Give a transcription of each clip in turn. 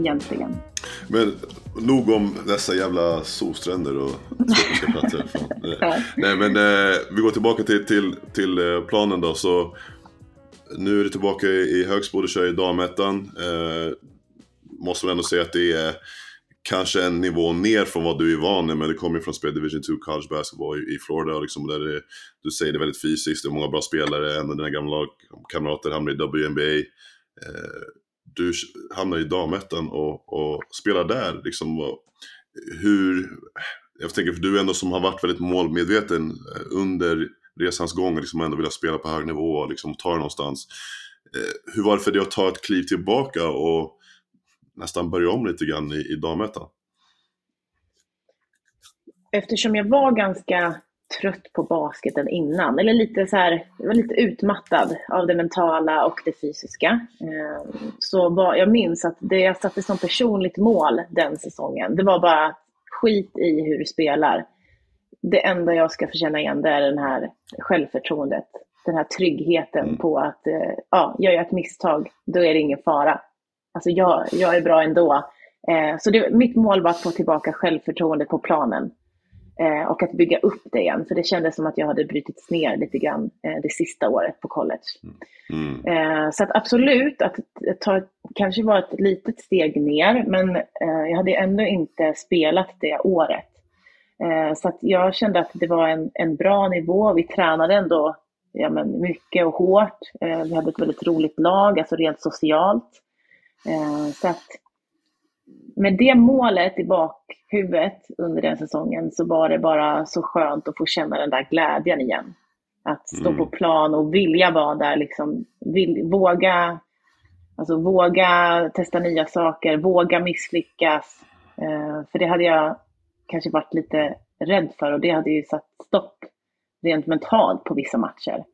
egentligen. Men nog om dessa jävla solstränder och tropiska platser. ja. Nej men eh, vi går tillbaka till, till, till eh, planen då. Så nu är du tillbaka i Högsbo, du kör i damettan. Eh, måste man ändå säga att det är kanske en nivå ner från vad du är van med. Men det kommer ju från spel Division 2 College Basketball i, Florida. Liksom, där det, du säger det är väldigt fysiskt, det är många bra spelare. En av dina gamla kamrater hamnar i WNBA. Eh, du hamnar i damettan och, och spelar där. Liksom, hur, jag tänker för du ändå som har varit väldigt målmedveten eh, under resans gång, liksom ändå vilja spela på hög nivå och liksom ta det någonstans. Eh, hur var det för dig att ta ett kliv tillbaka och nästan börja om lite grann i, i damettan? Eftersom jag var ganska trött på basketen innan, eller lite så här, jag var lite utmattad av det mentala och det fysiska. Eh, så var, jag minns att det jag satte som personligt mål den säsongen, det var bara skit i hur du spelar. Det enda jag ska få känna igen det är den här självförtroendet, den här tryggheten mm. på att eh, ja, gör jag ett misstag, då är det ingen fara. Alltså jag, jag är bra ändå. Eh, så det, mitt mål var att få tillbaka självförtroendet på planen. Eh, och att bygga upp det igen, för det kändes som att jag hade brutits ner lite grann eh, det sista året på college. Mm. Eh, så att absolut, att ta, kanske var ett litet steg ner, men jag hade ändå inte spelat det året. Så att jag kände att det var en, en bra nivå. Vi tränade ändå ja, men mycket och hårt. Vi hade ett väldigt roligt lag, alltså rent socialt. så att med det målet i bakhuvudet under den säsongen så var det bara så skönt att få känna den där glädjen igen. Att stå mm. på plan och vilja vara där, liksom, vill, våga, alltså, våga testa nya saker, våga misslyckas. Eh, för det hade jag kanske varit lite rädd för och det hade ju satt stopp rent mentalt på vissa matcher.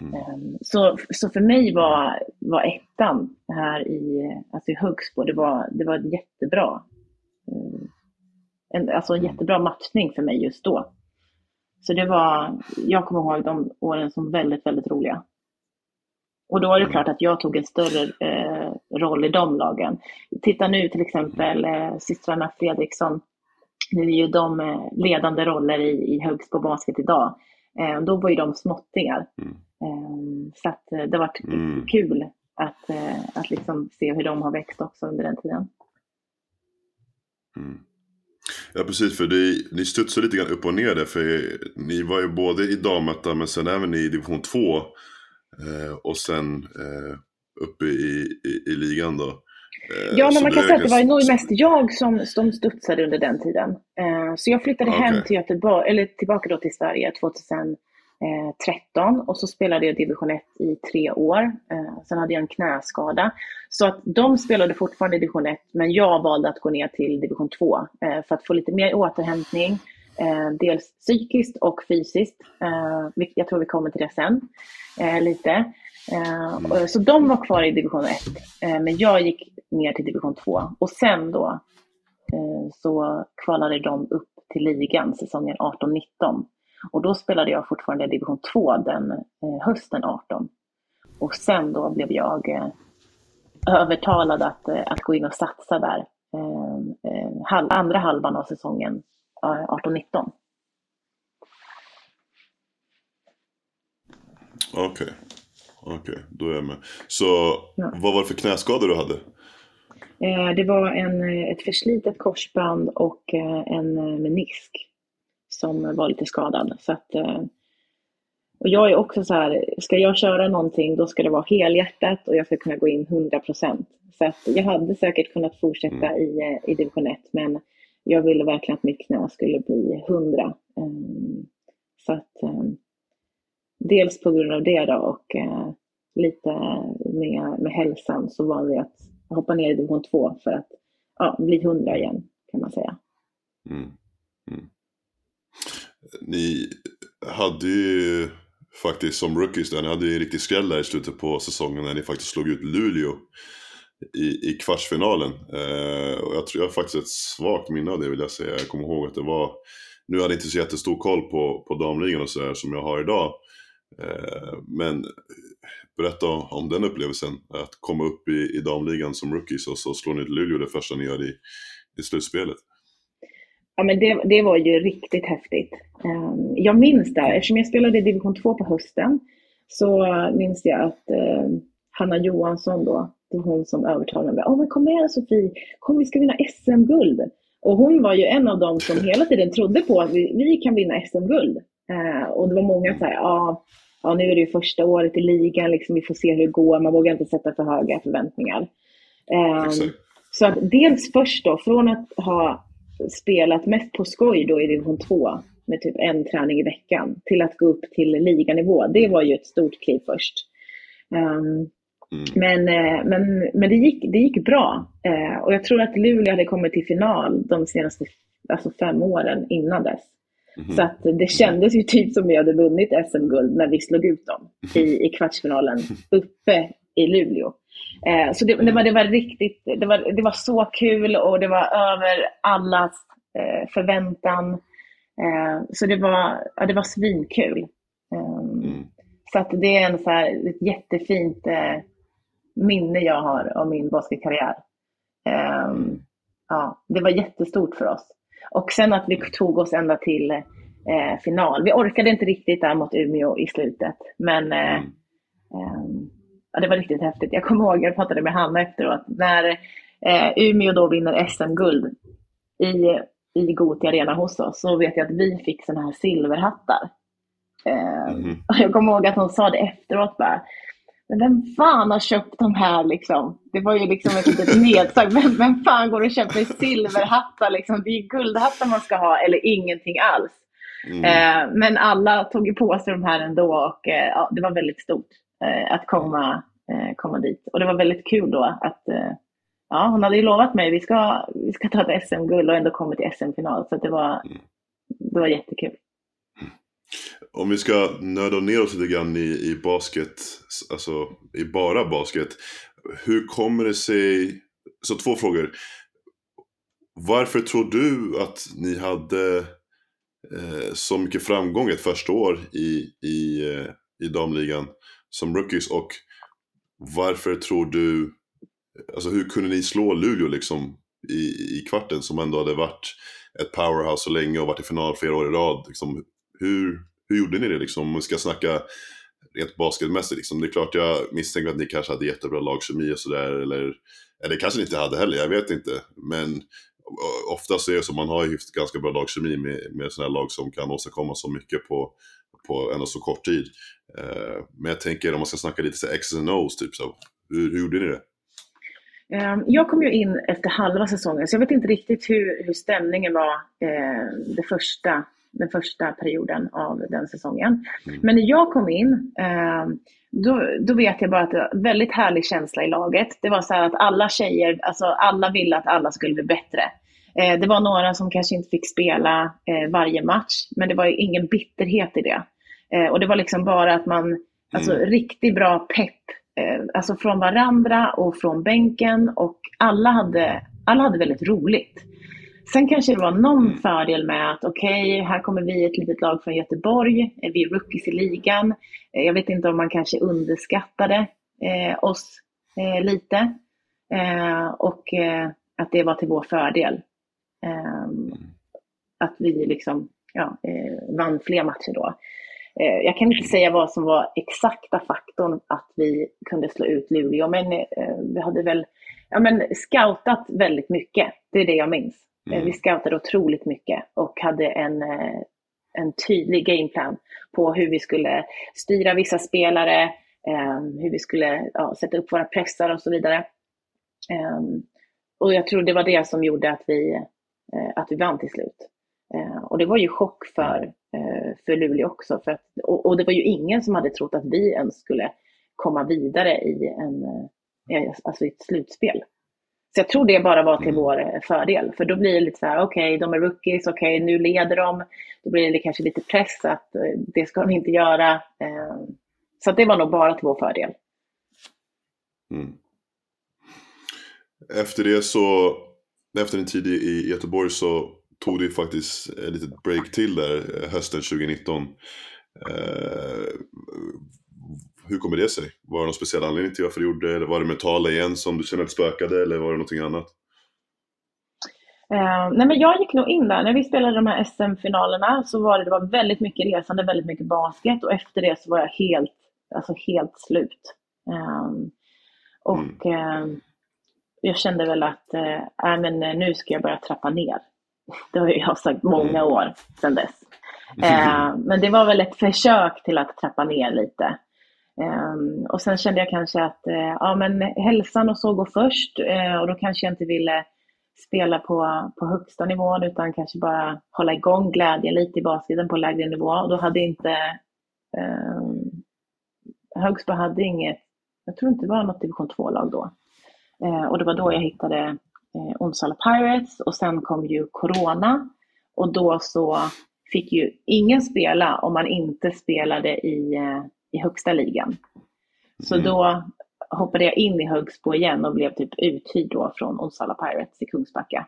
Mm. Ehm, så, så för mig var, var ettan här i, alltså i Högsbo, det var, det var jättebra. Ehm, en, alltså en mm. jättebra matchning för mig just då. Så det var, jag kommer ihåg de åren som väldigt, väldigt roliga. Och då är det mm. klart att jag tog en större eh, roll i de lagen. Titta nu till exempel eh, systrarna Fredriksson. Nu är ju de eh, ledande roller i, i Högsbo Basket idag. Eh, då var ju de småttingar. Mm. Ehm, så att eh, det har varit mm. kul att, eh, att liksom se hur de har växt också under den tiden. Mm. Ja precis, för det, ni studsar lite grann upp och ner där. För ni var ju både i damettan men sen även i division 2. Eh, och sen eh, uppe i, i, i, ligan då. Eh, ja, men man kan säga att det var nog mest jag som, som studsade under den tiden. Eh, så jag flyttade okay. hem till Göteborg, eller tillbaka då till Sverige 2000. 13 eh, och så spelade jag division 1 i tre år. Eh, sen hade jag en knäskada. Så att de spelade fortfarande i division 1 men jag valde att gå ner till division 2 eh, för att få lite mer återhämtning. Dels psykiskt och fysiskt. Jag tror vi kommer till det sen. Lite. Mm. Så de var kvar i division 1 men jag gick ner till division 2 och sen då så kvalade de upp till ligan säsongen 18-19. Och då spelade jag fortfarande division 2 den eh, hösten 18. Och sen då blev jag eh, övertalad att, eh, att gå in och satsa där eh, eh, halv, andra halvan av säsongen 18-19. Okej, okay. okej, okay. då är jag med. Så ja. vad var det för knäskador du hade? Det var en, ett förslitet korsband och en menisk som var lite skadad. Så att, eh, och jag är också så här, ska jag köra någonting då ska det vara helhjärtat och jag ska kunna gå in 100 procent. Så att jag hade säkert kunnat fortsätta mm. i, eh, i division 1 men jag ville verkligen att mitt knä skulle bli 100. Ehm, så att ehm, dels på grund av det då och eh, lite med, med hälsan så valde jag att hoppa ner i division 2 för att ja, bli 100 igen kan man säga. Mm. Mm ni hade ju faktiskt som rookies där, ni hade ju en riktig skräll där i slutet på säsongen när ni faktiskt slog ut Luleå i, i kvartsfinalen. Eh, och jag tror jag har faktiskt ett svagt minne av det vill jag säga. Jag kommer ihåg att det var, nu hade jag inte så jättestor koll på, på damligan och sådär som jag har idag. Eh, men berätta om den upplevelsen. Att komma upp i, i damligan som rookies och så slår ni ut Luleå det första ni gör i, i slutspelet. Ja, men det, det var ju riktigt häftigt. Um, jag minns det, eftersom jag spelade i division 2 på hösten, så minns jag att um, Hanna Johansson då, det var hon som övertalade mig. Åh, men kom med Sofie, kom vi ska vinna SM-guld. Och hon var ju en av dem som hela tiden trodde på att vi, vi kan vinna SM-guld. Uh, och det var många som sa, ja, ja, nu är det ju första året i ligan, liksom, vi får se hur det går, man vågar inte sätta för höga förväntningar. Um, så att dels först då, från att ha spelat mest på skoj då i division 2 med typ en träning i veckan till att gå upp till liganivå. Det var ju ett stort kliv först. Um, Mm. Men, eh, men, men det, gick, det gick bra. Eh, och jag tror att Luleå hade kommit till final de senaste alltså fem åren innan dess. Mm. Så att det kändes ju typ som vi hade vunnit SM-guld när vi slog ut dem i, i kvartsfinalen uppe i Luleå. Eh, så det, det, var, det var riktigt, det var, det var så kul och det var över allas eh, förväntan. Eh, så det var, ja, det var svinkul. Ehm, mm. Så att det är en så här, ett jättefint minne jag har av min basketkarriär. Um, ja, det var jättestort för oss. Och sen att vi tog oss ända till final. Vi orkade inte riktigt där mot Umeå i slutet, men eh, um, ja, det var riktigt häftigt. Jag kommer ihåg, jag pratade med Hanna efteråt, när eh, Umeå då vinner SM-guld i, i Gothia Arena hos oss, så vet jag att vi fick sådana här silverhattar. Mm. Jag kommer ihåg att hon sa det efteråt bara, men vem fan har köpt de här liksom? Det var ju liksom ett litet nedslag. Vem, vem fan går och köper silverhattar liksom? Det är ju guldhattar man ska ha eller ingenting alls. Mm. Eh, men alla tog ju på sig de här ändå och eh, ja, det var väldigt stort eh, att komma, eh, komma dit. Och det var väldigt kul då att eh, ja, hon hade ju lovat mig vi ska, vi ska ta ett SM-guld och ändå kommit till SM-final. Så det var, mm. det var jättekul. Om vi ska nöda ner oss lite grann i, i basket, alltså i bara basket. Hur kommer det sig, så två frågor. Varför tror du att ni hade eh, så mycket framgång ett första år i, i, eh, i damligan som rookies? Och varför tror du, alltså hur kunde ni slå Luleå liksom i, i kvarten som ändå hade varit ett powerhouse så länge och varit i final flera år i rad? Liksom, hur, hur gjorde ni det liksom? Om vi ska snacka rent basketmässigt liksom. Det är klart jag misstänker att ni kanske hade jättebra lagkemi och sådär. Eller, eller kanske ni inte hade heller, jag vet inte. Men oftast är det så, man har ju ganska bra lagkemi med, med sådana här lag som kan åstadkomma så mycket på, på ändå så kort tid. Uh, men jag tänker om man ska snacka lite så X's and O's, typ så. Hur, hur gjorde ni det? Ehm, jag kom ju in efter halva säsongen, så jag vet inte riktigt hur, hur stämningen var eh, det första den första perioden av den säsongen. Mm. Men när jag kom in, eh, då, då vet jag bara att det var väldigt härlig känsla i laget. Det var så att alla tjejer, alltså alla ville att alla skulle bli bättre. Eh, det var några som kanske inte fick spela eh, varje match, men det var ingen bitterhet i det. Eh, och det var liksom bara att man, alltså mm. riktigt bra pepp, alltså från varandra och från bänken och alla hade, alla hade väldigt roligt. Sen kanske det var någon mm. fördel med att okej, okay, här kommer vi ett litet lag från Göteborg, vi är rookies i ligan. Jag vet inte om man kanske underskattade eh, oss eh, lite eh, och att det var till vår fördel. Ehm, att vi liksom ja, eh, vann fler matcher då. Jag kan inte säga vad som var exakta faktorn att vi kunde slå ut Luleå, men vi hade väl ja, men scoutat väldigt mycket. Det är det jag minns. Mm. Vi scoutade otroligt mycket och hade en, eh, en tydlig gameplan på hur vi skulle styra vissa spelare, eh, hur vi skulle ja, sätta upp våra pressar och så vidare. Ehm, och jag tror det var det som gjorde att vi, eh, att vi vann till slut. Och det var ju chock för, för Luleå också. För att, och, det var ju ingen som hade trott att vi ens skulle komma vidare i, en, alltså i ett slutspel. Så jag tror det bara var till mm. vår eh, fördel, för då blir det lite så här, okej, okay, de är rookies, okej, okay, nu leder de. Då blir det kanske lite press att eh, det ska de inte göra. Eh, så det var nog bara till vår fördel. Mm. Efter det så, efter en tid i Göteborg så tog det faktiskt ett litet break till där hösten 2019. hur kommer det sig? Var det någon speciell anledning till varför du gjorde det? Eller var det mentala igen som du kände att spökade? Eller var det någonting annat? Uh, nej men jag gick nog in där. När vi spelade de här SM-finalerna så var det, det var väldigt mycket resande, väldigt mycket basket och efter det så var jag helt, alltså helt slut. Um, och mm. Uh, jag kände väl att uh, men, nu ska jag börja trappa ner. Det har jag sagt många mm. år sedan dess. Uh, men det var väl ett försök till att trappa ner lite. Um, och sen kände jag kanske att ja, men hälsan och så går först och då kanske jag inte ville spela på, på högsta nivån utan kanske bara hålla igång glädjen lite i basketen på lägre nivå. Och då hade inte eh, Högsbo hade inget, jag tror inte det var något division 2-lag då. Eh, och det var då jag hittade eh, Onsala Pirates och sen kom ju Corona och då så fick ju ingen spela om man inte spelade i, eh, i högsta ligan. Så mm. då hoppade jag in i Högsbo igen och blev typ uthyrd då från Onsala Pirates i Kungsbacka.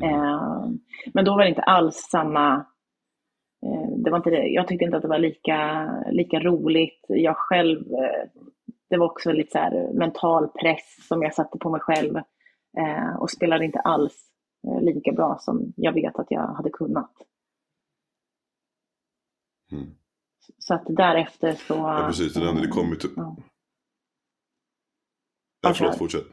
Mm. Eh, men då var det inte alls samma eh, det var inte det. Jag tyckte inte att det var lika, lika roligt. Jag själv, det var också lite så här mental press som jag satte på mig själv eh, och spelade inte alls eh, lika bra som jag vet att jag hade kunnat. Mm. Så att därefter så... Ja precis, det, det kom ju typ... Ja. Ja, förlåt, fortsätt.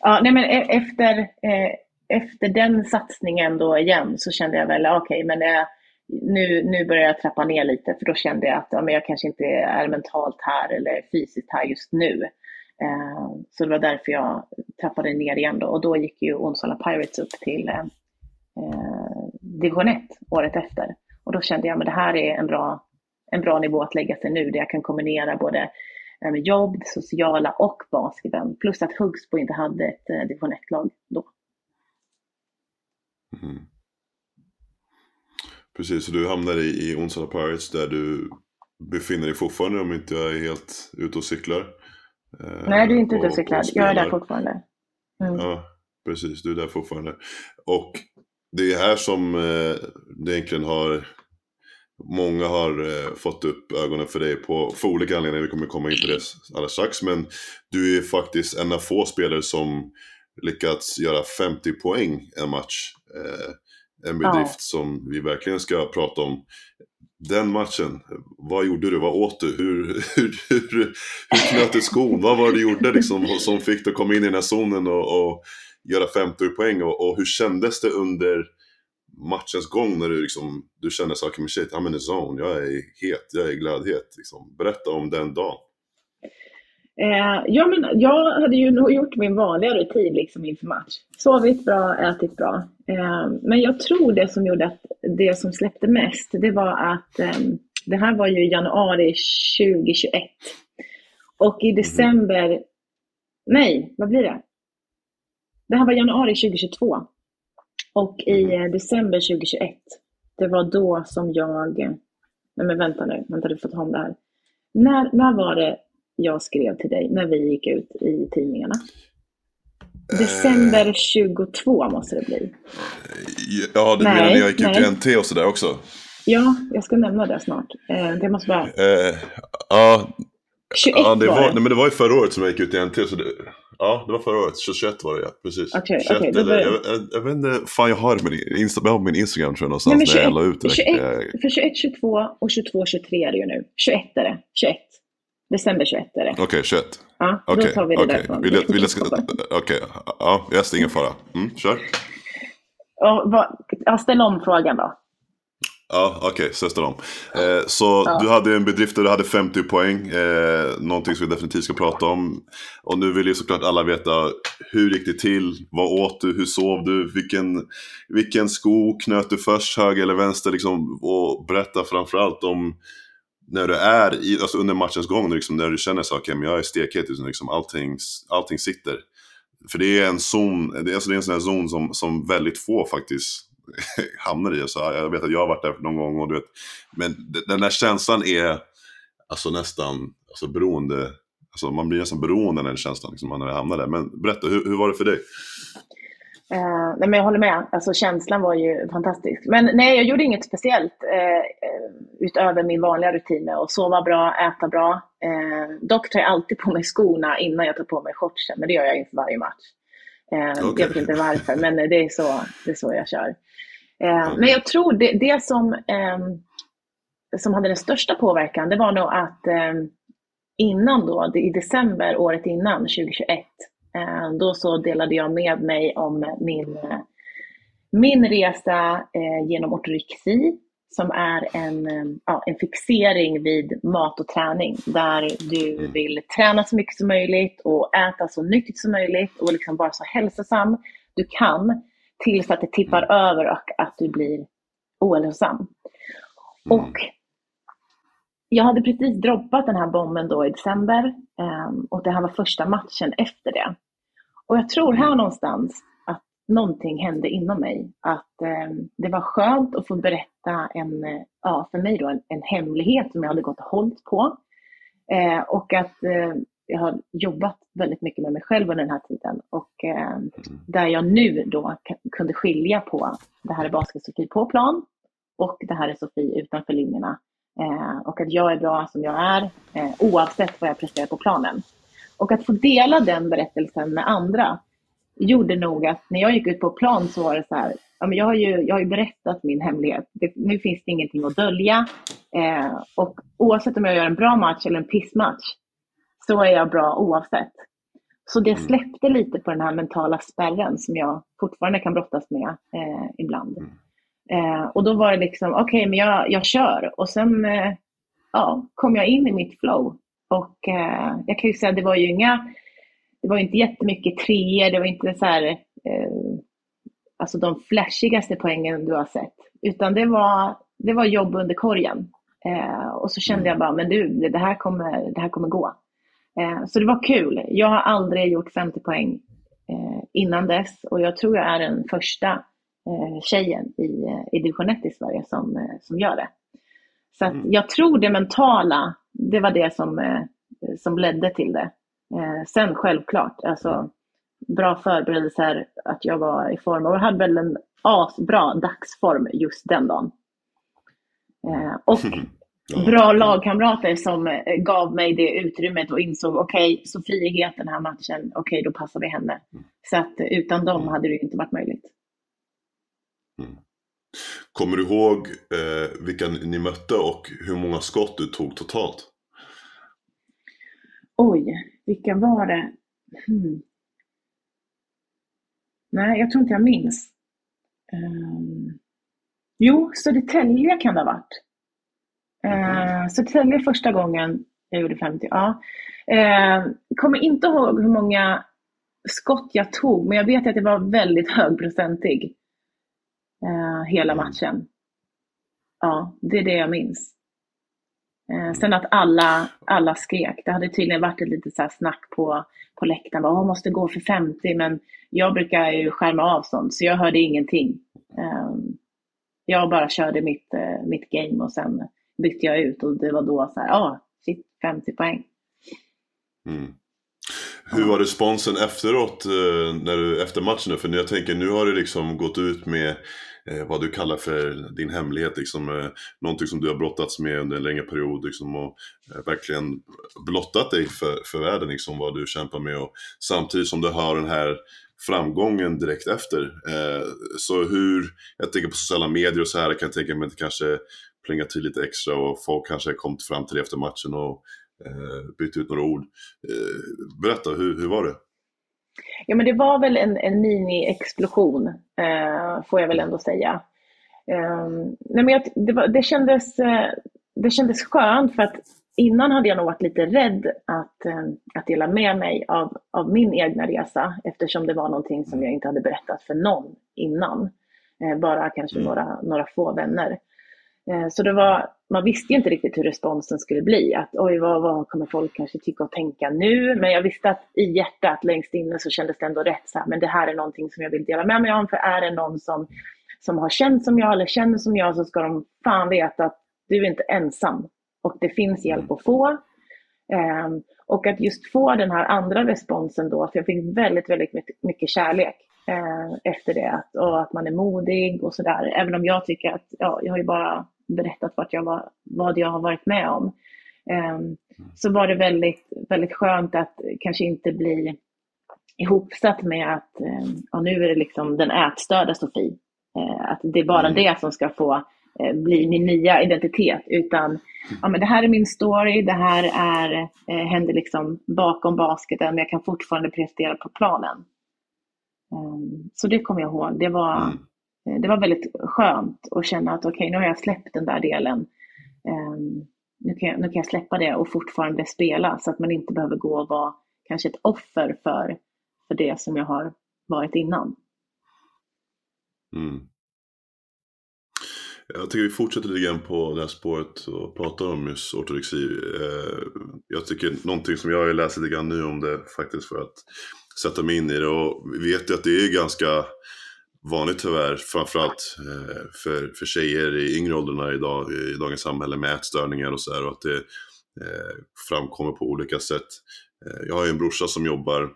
Ja, nej men e- efter, eh, efter den satsningen då igen så kände jag väl, okej, okay, men eh, nu, nu börjar jag trappa ner lite för då kände jag att ja, men jag kanske inte är mentalt här eller fysiskt här just nu. Eh, så det var därför jag trappade ner igen då och då gick ju Onsala Pirates upp till eh, eh division 1 året efter. Och då kände jag att det här är en bra, en bra nivå att lägga sig nu där jag kan kombinera både eh, jobb, sociala och basketen. Plus att Hugsbo inte hade ett eh, division 1-lag då. Mm. Precis, så du hamnar i, i Onsala Pirates där du befinner dig fortfarande om inte jag är helt ute och cyklar. Eh, Nej, du är inte ute och cyklar. jag är där fortfarande. Mm. Ja, precis. Du är där fortfarande. Och det är här som eh, det egentligen har Många har eh, fått upp ögonen för dig på, för olika anledningar, vi kommer komma in på det alldeles strax. Men du är faktiskt en av få spelare som lyckats göra 50 poäng en match. Eh, en bedrift ja. som vi verkligen ska prata om. Den matchen, vad gjorde du? Vad åt du? Hur, hur, hur, hur knöt du skon? Vad var det du gjorde liksom, som fick dig att komma in i den här zonen och, och göra 50 poäng? Och, och hur kändes det under matchens gång när du, liksom, du känner saker med shit, I'm in a zone, jag är het, jag är glödhet. Liksom. Berätta om den dagen. Eh, ja, men jag hade ju nog gjort min vanliga rutin liksom inför match. Sovit bra, ätit bra. Eh, men jag tror det som gjorde att det som släppte mest, det var att eh, det här var ju januari 2021. Och i december, mm. nej, vad blir det? Det här var januari 2022. Och i mm. eh, december 2021, det var då som jag... Nej men vänta nu, vänta du får ta om det här. När, när var det jag skrev till dig, när vi gick ut i tidningarna? December 22 måste det bli. Ja, du nej, menar när jag gick nej. ut i NT och sådär också? Ja, jag ska nämna det snart. Eh, det måste bara... Eh, ja, 21 ja, det var, var det. Nej, men det var ju förra året som jag gick ut i NT. Så det, Ja, det var förra året. 21 var det ja, precis. Okay, 21, okay, eller, jag, jag, jag, vet inte, fan jag har med Insta, jag har min Instagram tror jag någonstans Nej, 21, när jag la ut det. 21, för 21, 22 och 22, 23 är det ju nu. 21 är det. 21. December 21 är det. Okej, okay, 21. Ja, okay, då tar vi det okay. därifrån. Vill jag, vill jag Okej, okay. ja, yes, ingen fara. Mm, kör. Ja, ställ om frågan då. Ja, okej, okay, så om. Eh, så ja. du hade en bedrift där du hade 50 poäng. Eh, någonting som vi definitivt ska prata om. Och nu vill ju såklart alla veta hur gick det till? Vad åt du? Hur sov du? Vilken, vilken sko knöt du först? Höger eller vänster? Liksom, och berätta framförallt om när du är i, alltså under matchens gång, liksom, när du känner så okay, men jag är stekhet, liksom, liksom, allting, allting sitter. För det är en zon, det är, alltså det är en sån här zon som, som väldigt få faktiskt hamnar i. Så jag vet att jag har varit där någon gång. Och du vet, men den där känslan är alltså nästan alltså beroende. Alltså man blir nästan beroende av den känslan liksom, när man hamnar där. Men berätta, hur, hur var det för dig? Eh, nej, men jag håller med, alltså, känslan var ju fantastisk. Men nej, jag gjorde inget speciellt eh, eh, utöver min vanliga rutin med att sova bra, äta bra. Eh, dock tar jag alltid på mig skorna innan jag tar på mig shortsen, men det gör jag inför varje match. Eh, okay. Jag vet inte varför, men det är så, det är så jag kör. Eh, men jag tror det, det som, eh, som hade den största påverkan, det var nog att eh, innan då, i december året innan, 2021, eh, då så delade jag med mig om min, min resa eh, genom ortorexi, som är en, ja, en fixering vid mat och träning, där du mm. vill träna så mycket som möjligt och äta så nyttigt som möjligt och liksom vara så hälsosam du kan tills att det tippar mm. över och att du blir ohälsosam. Mm. Och jag hade precis droppat den här bomben då i december ehm, och det här var första matchen efter det. Och jag tror här någonstans att någonting hände inom mig. Att ehm, det var skönt att få berätta en, ja, för mig då, en, en hemlighet som jag hade gått och hållit på. Eh, och att eh, jag har jobbat väldigt mycket med mig själv under den här tiden och eh, mm. där jag nu då kunde skilja på det här är basket-Sofie på plan och det här är Sofie utanför linjerna. Eh, och att jag är bra som jag är eh, oavsett vad jag presterar på planen. Och att få dela den berättelsen med andra gjorde nog att när jag gick ut på plan så var det så här, ja, men jag, har ju, jag har ju berättat min hemlighet. Det, nu finns det ingenting att dölja. Eh, och oavsett om jag gör en bra match eller en pissmatch så är jag bra oavsett. Så det mm. släppte lite på den här mentala spärren som jag fortfarande kan brottas med eh, ibland. Mm. Eh, och då var det liksom, okej, okay, men jag, jag kör. Och sen eh, ja, kom jag in i mitt flow. Och eh, jag kan ju säga, det var ju inga, det var inte jättemycket treor, det var inte så här, eh, alltså de flashigaste poängen du har sett. Utan det var, det var jobb under korgen. Eh, och så kände mm. jag bara, men du, det här kommer, det här kommer gå. Eh, så det var kul. Jag har aldrig gjort 50 poäng eh, innan dess och jag tror jag är den första eh, tjejen i, i division 1 i Sverige som, som gör det. Så mm. jag tror det mentala, det var det som, som ledde till det. Sen självklart, alltså bra förberedelser, att jag var i form och jag hade väl en asbra dagsform just den dagen. Och bra lagkamrater som eh, gav mig det utrymmet och insåg okej, okay, Sofie het den här matchen, okej okay, då passar vi henne. Mm. Så att eh, utan dem mm. hade det inte varit möjligt. Mm. Kommer du ihåg eh, vilka ni mötte och hur många skott du tog totalt? Oj, vilka var det? Hmm. Nej, jag tror inte jag minns. Um... Jo, Södertälje kan det ha varit. Eh, Södertälje första gången jag gjorde 50, ja. Eh, kommer inte ihåg hur många skott jag tog, men jag vet att det var väldigt högprocentig eh, hela mm. matchen. Ja, det är det jag minns. Eh, sen att alla, alla skrek. Det hade tydligen varit ett litet så snack på, på läktaren. Bara, måste gå för 50, men jag brukar ju skärma av sånt, så jag hörde ingenting. Eh, jag bara körde mitt, eh, mitt game och sen bytte jag ut och det var då så här, ja, ah, shit, 50 poäng. Mm. Hur var responsen efteråt, eh, när du, efter matchen? För jag tänker, nu har du liksom gått ut med eh, vad du kallar för din hemlighet, liksom, eh, någonting som du har brottats med under en längre period liksom, och eh, verkligen blottat dig för, för världen, liksom, vad du kämpar med. Och, samtidigt som du har den här framgången direkt efter. Så hur, jag tänker på sociala medier och så här, jag kan tänka mig att det kanske plingar till lite extra och folk kanske har kommit fram till det efter matchen och eh, bytt ut några ord. Eh, berätta, hur, hur var det? Ja, men det var väl en, en mini-explosion, eh, får jag väl ändå säga. Eh, nej, men jag, det, var, det, kändes, eh, det kändes skönt för att innan hade jag nog varit lite rädd att, eh, att dela med mig av, av min egna resa eftersom det var någonting som jag inte hade berättat för någon innan. Bara kanske mm. några, några få vänner. Så det var, man visste ju inte riktigt hur responsen skulle bli. Att oj, vad, vad kommer folk kanske tycka och tänka nu? Men jag visste att i hjärtat längst inne så kändes det ändå rätt. Så här, men det här är någonting som jag vill dela med mig om. För är det någon som, som har känt som jag eller känner som jag så ska de fan veta att du är inte ensam. Och det finns hjälp att få. Um, och att just få den här andra responsen då, för jag fick väldigt, väldigt mycket, mycket kärlek. Eh, efter det och att man är modig och sådär. Även om jag tycker att, ja, jag har ju bara berättat vart jag var, vad jag har varit med om. Eh, så var det väldigt, väldigt skönt att kanske inte bli ihopsatt med att eh, ja, nu är det liksom den ätstörda Sofie. Eh, att det är bara mm. det som ska få eh, bli min nya identitet. Utan ja, men det här är min story, det här är, händer liksom bakom basketen men jag kan fortfarande prestera på planen. Ehm, så det kommer jag ihåg. Det var, mm. det var väldigt skönt att känna att okej, okay, nu har jag släppt den där delen. Ehm, nu kan, jag, nu kan jag släppa det och fortfarande spela så att man inte behöver gå och vara kanske ett offer för för det som jag har varit innan. Mm. Jag tycker vi fortsätter lite grann på det här spåret och pratar om just ortodoxi. Eh, jag tycker någonting som jag har läst lite grann nu om det faktiskt för att sätta mig in i det och vi vet ju att det är ganska vanligt tyvärr, framförallt eh, för, för tjejer i yngre åldrarna idag, i dagens samhälle med ätstörningar och sådär och att det eh, framkommer på olika sätt. Eh, jag har ju en brorsa som jobbar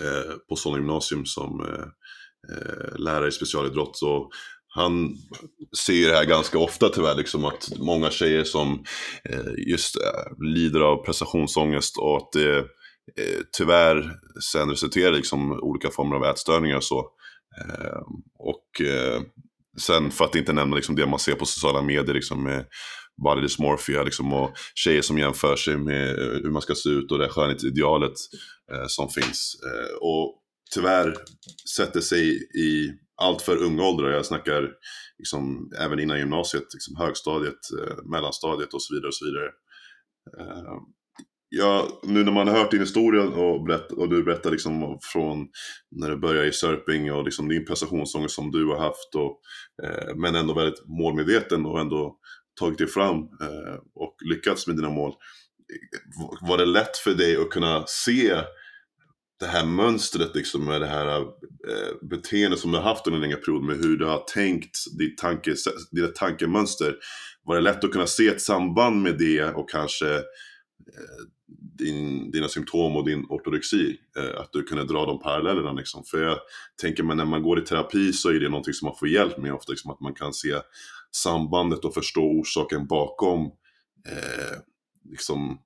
Eh, på Solna gymnasium som eh, eh lärare i specialidrott. Så han ser det här ganska ofta tyvärr, liksom att många tjejer som just lider av prestationsångest och att det Eh, tyvärr sen resulterar i liksom olika former av ätstörningar och så. Eh, och eh, sen för att inte nämna liksom det man ser på sociala medier liksom med body dysmorphia liksom, och tjejer som jämför sig med hur man ska se ut och det skönhetsidealet eh, som finns. Och tyvärr sätter sig i allt för unga åldrar. Jag snackar liksom, även innan gymnasiet, liksom högstadiet, mellanstadiet och så vidare. Och så vidare. Ja, nu när man har hört din historia och, berätt, och du berättar liksom från när du började i Sörping och liksom din prestationsångest som du har haft. Och, eh, men ändå väldigt målmedveten och ändå tagit dig fram eh, och lyckats med dina mål. Var det lätt för dig att kunna se det här mönstret liksom med det här eh, beteendet som du har haft under en längre period med hur du har tänkt, ditt tanke, dina tankemönster. Var det lätt att kunna se ett samband med det och kanske eh, din, dina symptom och din ortodoxi? Eh, att du kunde dra de parallellerna liksom. För jag tänker mig när man går i terapi så är det någonting som man får hjälp med ofta, liksom, att man kan se sambandet och förstå orsaken bakom eh, liksom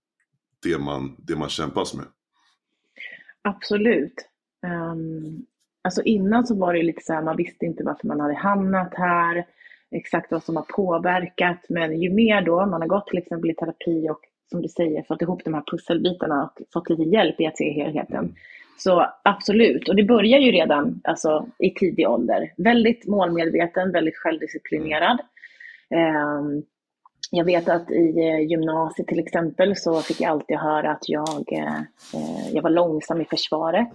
det, man, det man kämpas med. Absolut. Um, alltså innan så var det lite så här, man visste inte varför man hade hamnat här, exakt vad som har påverkat, men ju mer då man har gått till exempel i terapi och som du säger fått ihop de här pusselbitarna och fått lite hjälp i att se helheten. Mm. Så absolut, och det börjar ju redan alltså, i tidig ålder. Väldigt målmedveten, väldigt självdisciplinerad. Um, jag vet att i eh, gymnasiet till exempel så fick jag alltid höra att jag, eh, jag var långsam i försvaret.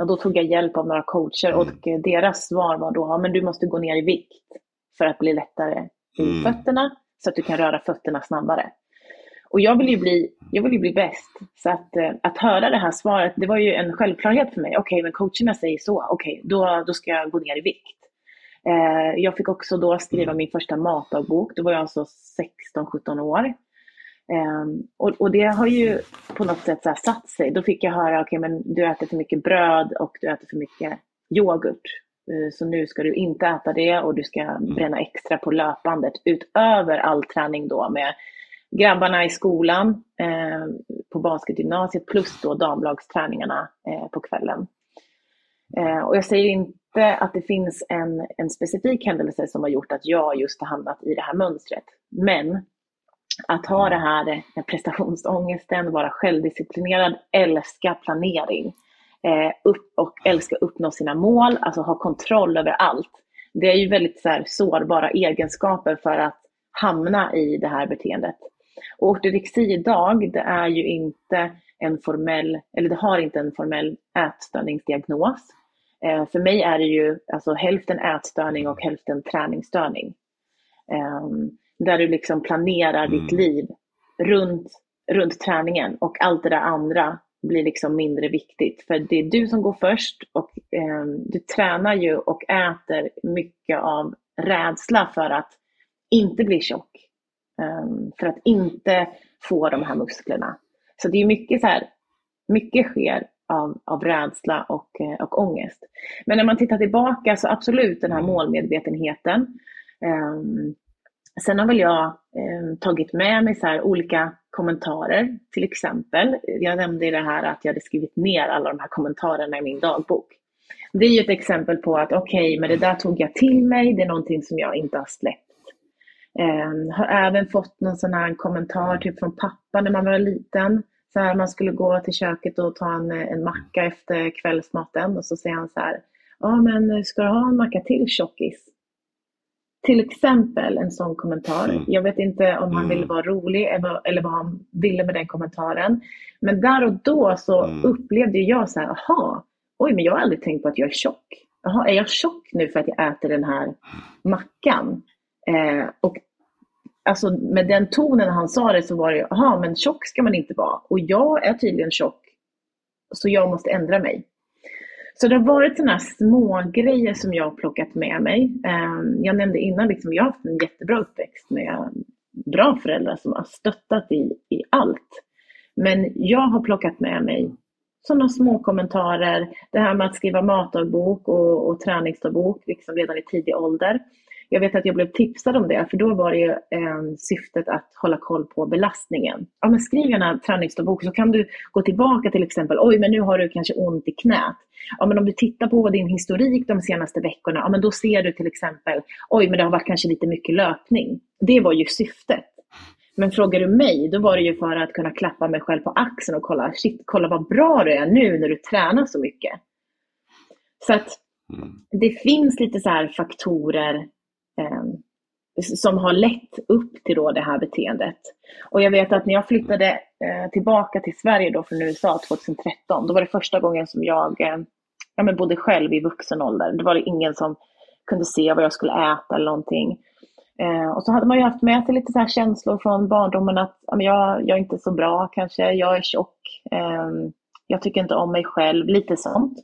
Och då tog jag hjälp av några coacher och mm. deras svar var då, men du måste gå ner i vikt för att bli lättare i mm. fötterna så att du kan röra fötterna snabbare. Och jag vill ju bli, jag vill ju bli bäst. Så att, eh, att höra det här svaret, det var ju en självklarhet för mig. Okej, okay, men coacherna säger så. Okej, okay, då, då ska jag gå ner i vikt. Eh, jag fick också då skriva min första matdagbok. Då var jag alltså 16-17 år. Eh, och, och, det har ju på något sätt så satt sig. Då fick jag höra, okej okay, men du äter för mycket bröd och du äter för mycket yoghurt. Eh, så nu ska du inte äta det och du ska bränna extra på löpandet utöver all träning då med grabbarna i skolan eh, på basketgymnasiet plus då damlagsträningarna eh, på kvällen. Eh, och jag säger inte att det finns en, en specifik händelse som har gjort att jag just har hamnat i det här mönstret. Men att ha det här eh, prestationsångesten, vara självdisciplinerad, älska planering eh, upp och älska uppnå sina mål, alltså ha kontroll över allt. Det är ju väldigt så här, sårbara egenskaper för att hamna i det här beteendet. Och ortorexi idag, det är ju inte en formell, eller det har inte en formell ätstörningsdiagnos. Eh, för mig är det ju alltså hälften ätstörning och hälften träningsstörning. Eh, där du liksom planerar mm. ditt liv runt, runt träningen och allt det där andra blir liksom mindre viktigt. För det är du som går först och eh, du tränar ju och äter mycket av rädsla för att inte bli tjock. Ehm, för att inte få de här musklerna. Så det är mycket så här, mycket sker av, av rädsla och, eh, och ångest. Men när man tittar tillbaka så absolut den här målmedvetenheten. Ehm, sen har väl jag ehm, tagit med mig så olika kommentarer, till exempel. Jag nämnde i det här att jag hade skrivit ner alla de här kommentarerna i min dagbok. Det är ju ett exempel på att okej, okay, men det där tog jag till mig, det är någonting som jag inte har släppt. Um, har även fått någon sån här kommentar typ från pappa när man var liten. Så här, man skulle gå till köket och ta en, en macka efter kvällsmaten och så säger han så här, ja men ska du ha en macka till tjockis? Till exempel en sån kommentar. Mm. Jag vet inte om han mm. ville vara rolig eller vad han ville med den kommentaren. Men där och då så mm. upplevde jag så här, aha, oj men jag har aldrig tänkt på att jag är tjock. Jaha, är jag tjock nu för att jag äter den här mackan? Eh, och alltså med den tonen han sa det så var det, jaha men tjock ska man inte vara. Och jag är tydligen tjock, så jag måste ändra mig. Så det har varit sådana små grejer som jag har plockat med mig. Ehm, jag nämnde innan, liksom, jag har haft en jättebra uppväxt med bra föräldrar som har stöttat i, i allt. Men jag har plockat med mig sådana små kommentarer, det här med att skriva matdagbok och, och träningsdagbok liksom redan i tidig ålder. Jag vet att jag blev tipsad om det, för då var det ju eh, syftet att hålla koll på belastningen. Ja, men skriv gärna träningsdagbok så kan du gå tillbaka till exempel, oj men nu har du kanske ont i knät. Ja, men om du tittar på din historik de senaste veckorna, ja, men då ser du till exempel, oj men det har varit kanske lite mycket löpning. Det var ju syftet. Men frågar du mig, då var det ju för att kunna klappa mig själv på axeln och kolla, shit, kolla vad bra du är nu när du tränar så mycket. Så att mm. det finns lite så här faktorer Ehm, som har lett upp till då det här beteendet. Och jag vet att när jag flyttade eh, tillbaka till Sverige då från USA 2013, då var det första gången som jag eh, ja, men bodde själv i vuxen ålder. Det var det ingen som kunde se vad jag skulle äta eller någonting. Eh, och så hade man ju haft med sig lite så här känslor från barndomen att ja, men jag, jag är inte så bra kanske, jag är tjock, eh, jag tycker inte om mig själv, lite sånt.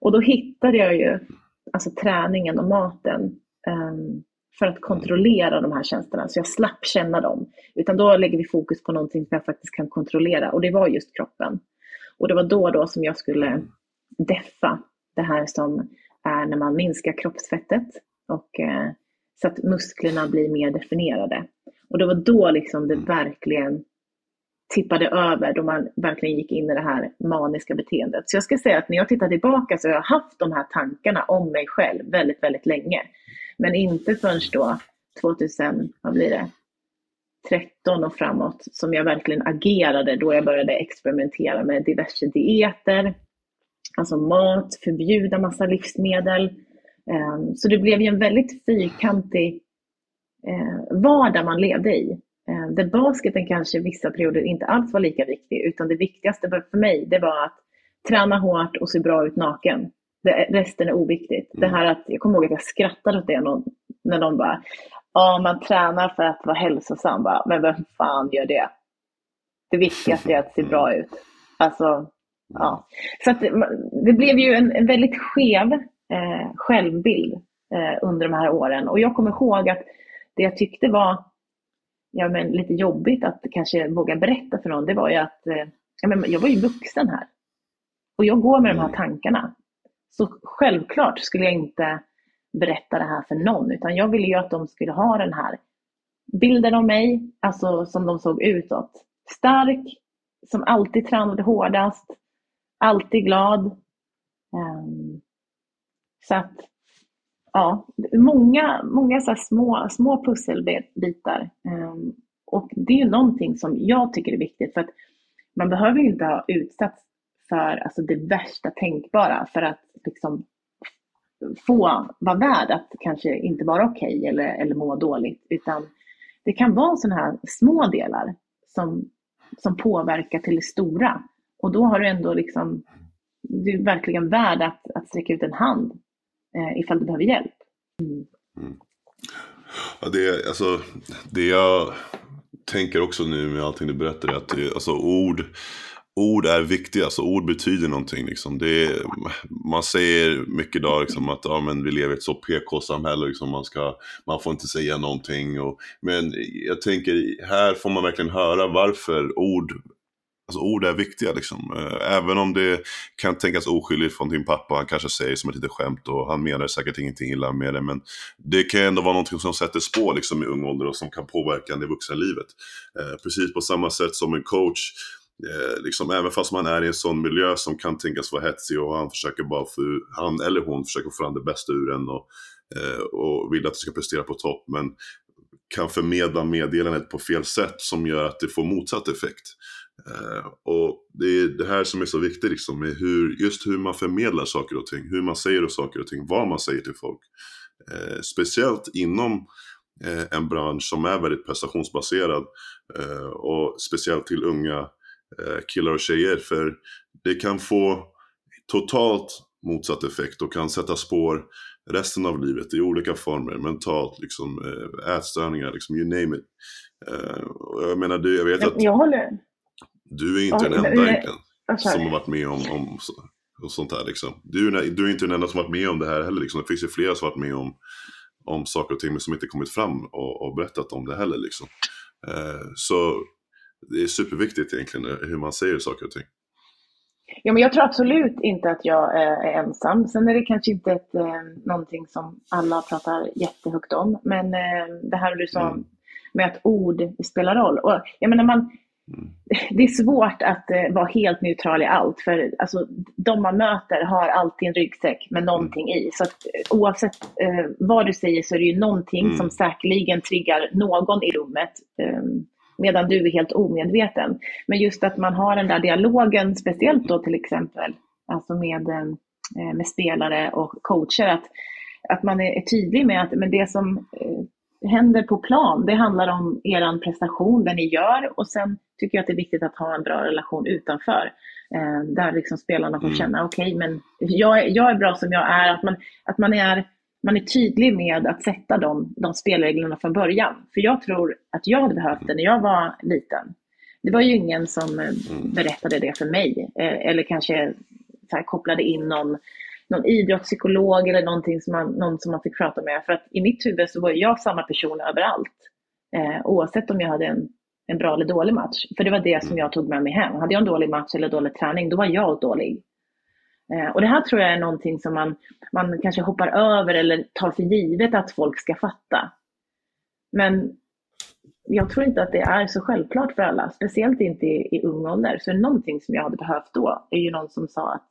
Och då hittade jag ju alltså träningen och maten. Eh, för att kontrollera de här tjänsterna, så jag slapp känna dem. Utan då lägger vi fokus på någonting som jag faktiskt kan kontrollera och det var just kroppen. Och det var då då som jag skulle deffa det här som är när man minskar kroppsfettet och eh, så att musklerna blir mer definierade. Och det var då liksom det verkligen tippade över, då man verkligen gick in i det här maniska beteendet. Så jag ska säga att när jag tittar tillbaka så har jag haft de här tankarna om mig själv väldigt, väldigt länge. Men inte förrän då 2000, vad blir det, 13 och framåt som jag verkligen agerade då jag började experimentera med diverse dieter, alltså mat, förbjuda massa livsmedel. Ehm, så det blev ju en väldigt fyrkantig eh, vardag man levde i. Ehm, där basketen kanske vissa perioder inte alls var lika viktig, utan det viktigaste för mig det var att träna hårt och se bra ut naken. Det, resten är oviktigt. Mm. Det här att, jag kommer ihåg att jag skrattade åt det någon, när de bara, ja man tränar för att vara hälsosam. Bara, men vem fan gör det? Det viktigaste är att se bra ut. Alltså, ja. Så att, det blev ju en, en väldigt skev eh, självbild eh, under de här åren. Och jag kommer ihåg att det jag tyckte var ja, men lite jobbigt att kanske våga berätta för någon, det var ju att eh, ja, men jag var ju vuxen här. Och jag går med de här mm. tankarna. Så självklart skulle jag inte berätta det här för någon, utan jag ville ju att de skulle ha den här bilden av mig, alltså som de såg utåt. Stark, som alltid tränade hårdast, alltid glad. Ehm, så att, ja, många, många så små, små pusselbitar. Ehm, och det är ju någonting som jag tycker är viktigt, för att man behöver ju inte ha utsatts för alltså, det värsta tänkbara för att liksom, få vara värd att kanske inte vara okej okay eller, eller må dåligt. Utan det kan vara sådana här små delar som, som påverkar till det stora. Och då har du ändå liksom, du är verkligen värd att, att sträcka ut en hand eh, ifall du behöver hjälp. Mm. Mm. Ja, det, alltså, det jag tänker också nu med allting du berättar är att det, alltså, ord ord är viktiga, alltså ord betyder någonting. Liksom. Är, man säger mycket idag liksom, att ja, men vi lever i ett så PK-samhälle, liksom, man, man får inte säga någonting. Och, men jag tänker, här får man verkligen höra varför ord Alltså ord är viktiga liksom. Eh, även om det kan tänkas oskyldigt från din pappa, han kanske säger som ett litet skämt och han menar säkert ingenting illa med det. Men det kan ändå vara någonting som sätter spår liksom i ung ålder och som kan påverka en i vuxenlivet. Eh, precis på samma sätt som en coach Eh, liksom, även fast man är i en sån miljö som kan tänkas vara hetsig och han försöker bara få, han eller hon försöker få fram det bästa ur en och, eh, och vill att du ska prestera på topp. Men kan förmedla meddelandet på fel sätt som gör att det får motsatt effekt. Eh, och det är det här som är så viktigt liksom, med hur, just hur man förmedlar saker och ting, hur man säger och saker och ting, vad man säger till folk. Eh, speciellt inom eh, en bransch som är väldigt prestationsbaserad eh, och speciellt till unga killar och tjejer. För det kan få totalt motsatt effekt och kan sätta spår resten av livet i olika former, mentalt, liksom, äh, ätstörningar, liksom, you name it. Uh, jag menar, du, jag vet att jag håller. du är inte den enda egentligen som har varit med om, om och sånt här. Liksom. Du, du är inte den enda som har varit med om det här heller. Liksom. Det finns ju flera som har varit med om, om saker och ting men som inte kommit fram och, och berättat om det heller. Liksom. Så det är superviktigt egentligen hur man säger saker och ting. Ja, men jag tror absolut inte att jag är ensam. Sen är det kanske inte ett, eh, någonting som alla pratar jättehögt om. Men eh, det här du sa mm. med att ord spelar roll. Och jag menar, man, mm. Det är svårt att eh, vara helt neutral i allt. För alltså, de man möter har alltid en ryggsäck med någonting mm. i. Så att, oavsett vad du säger så är det ju någonting mm. som säkerligen triggar någon i rummet. Ehm, medan du är helt omedveten. Men just att man har den där dialogen, speciellt då till exempel alltså med, eh, med spelare och coacher, att, att man är tydlig med att men det som eh, händer på plan, det handlar om er prestation, det ni gör och sen tycker jag att det är viktigt att ha en bra relation utanför. Eh, där liksom spelarna får mm. känna, okej, okay, men jag, jag är bra som jag är, att man, att man är man är tydlig med att sätta de, de spelreglerna från början. För jag tror att jag hade behövt det när jag var liten. Det var ju ingen som eh, mm. berättade det för mig. Eh, eller kanske så kopplade in någon, någon idrottspsykolog eller någonting som man, någon som man fick prata med. För att i mitt huvud så var jag samma person överallt. Eh, oavsett om jag hade en, en bra eller dålig match. För det var det som mm. jag tog med mig hem. Hade jag en dålig match eller dålig träning, då var jag dålig. Eh, och det här tror jag är någonting som man, man kanske hoppar över eller tar för givet att folk ska fatta. Men jag tror inte att det är så självklart för alla, speciellt inte i, i ung ålder. Så någonting som jag hade behövt då är ju någon som sa att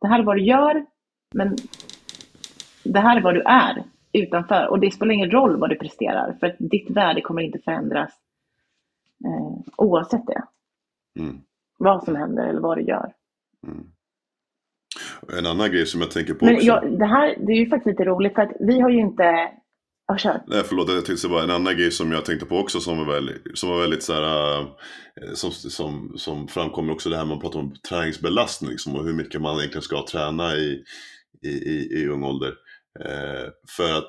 det här är vad du gör, men det här är vad du är utanför. Och det spelar ingen roll vad du presterar, för att ditt värde kommer inte förändras eh, oavsett det. Mm. Vad som händer eller vad du gör. Mm. En annan grej som jag tänker på Men också. Jag, det här det är ju faktiskt lite roligt för att vi har ju inte kör. Nej, förlåt, jag tänkte bara en annan grej som jag tänkte på också som var väldigt, som var väldigt så här, äh, som, som, som framkommer också det här man pratar om träningsbelastning liksom, och hur mycket man egentligen ska träna i, i, i, i ung ålder. Eh, för att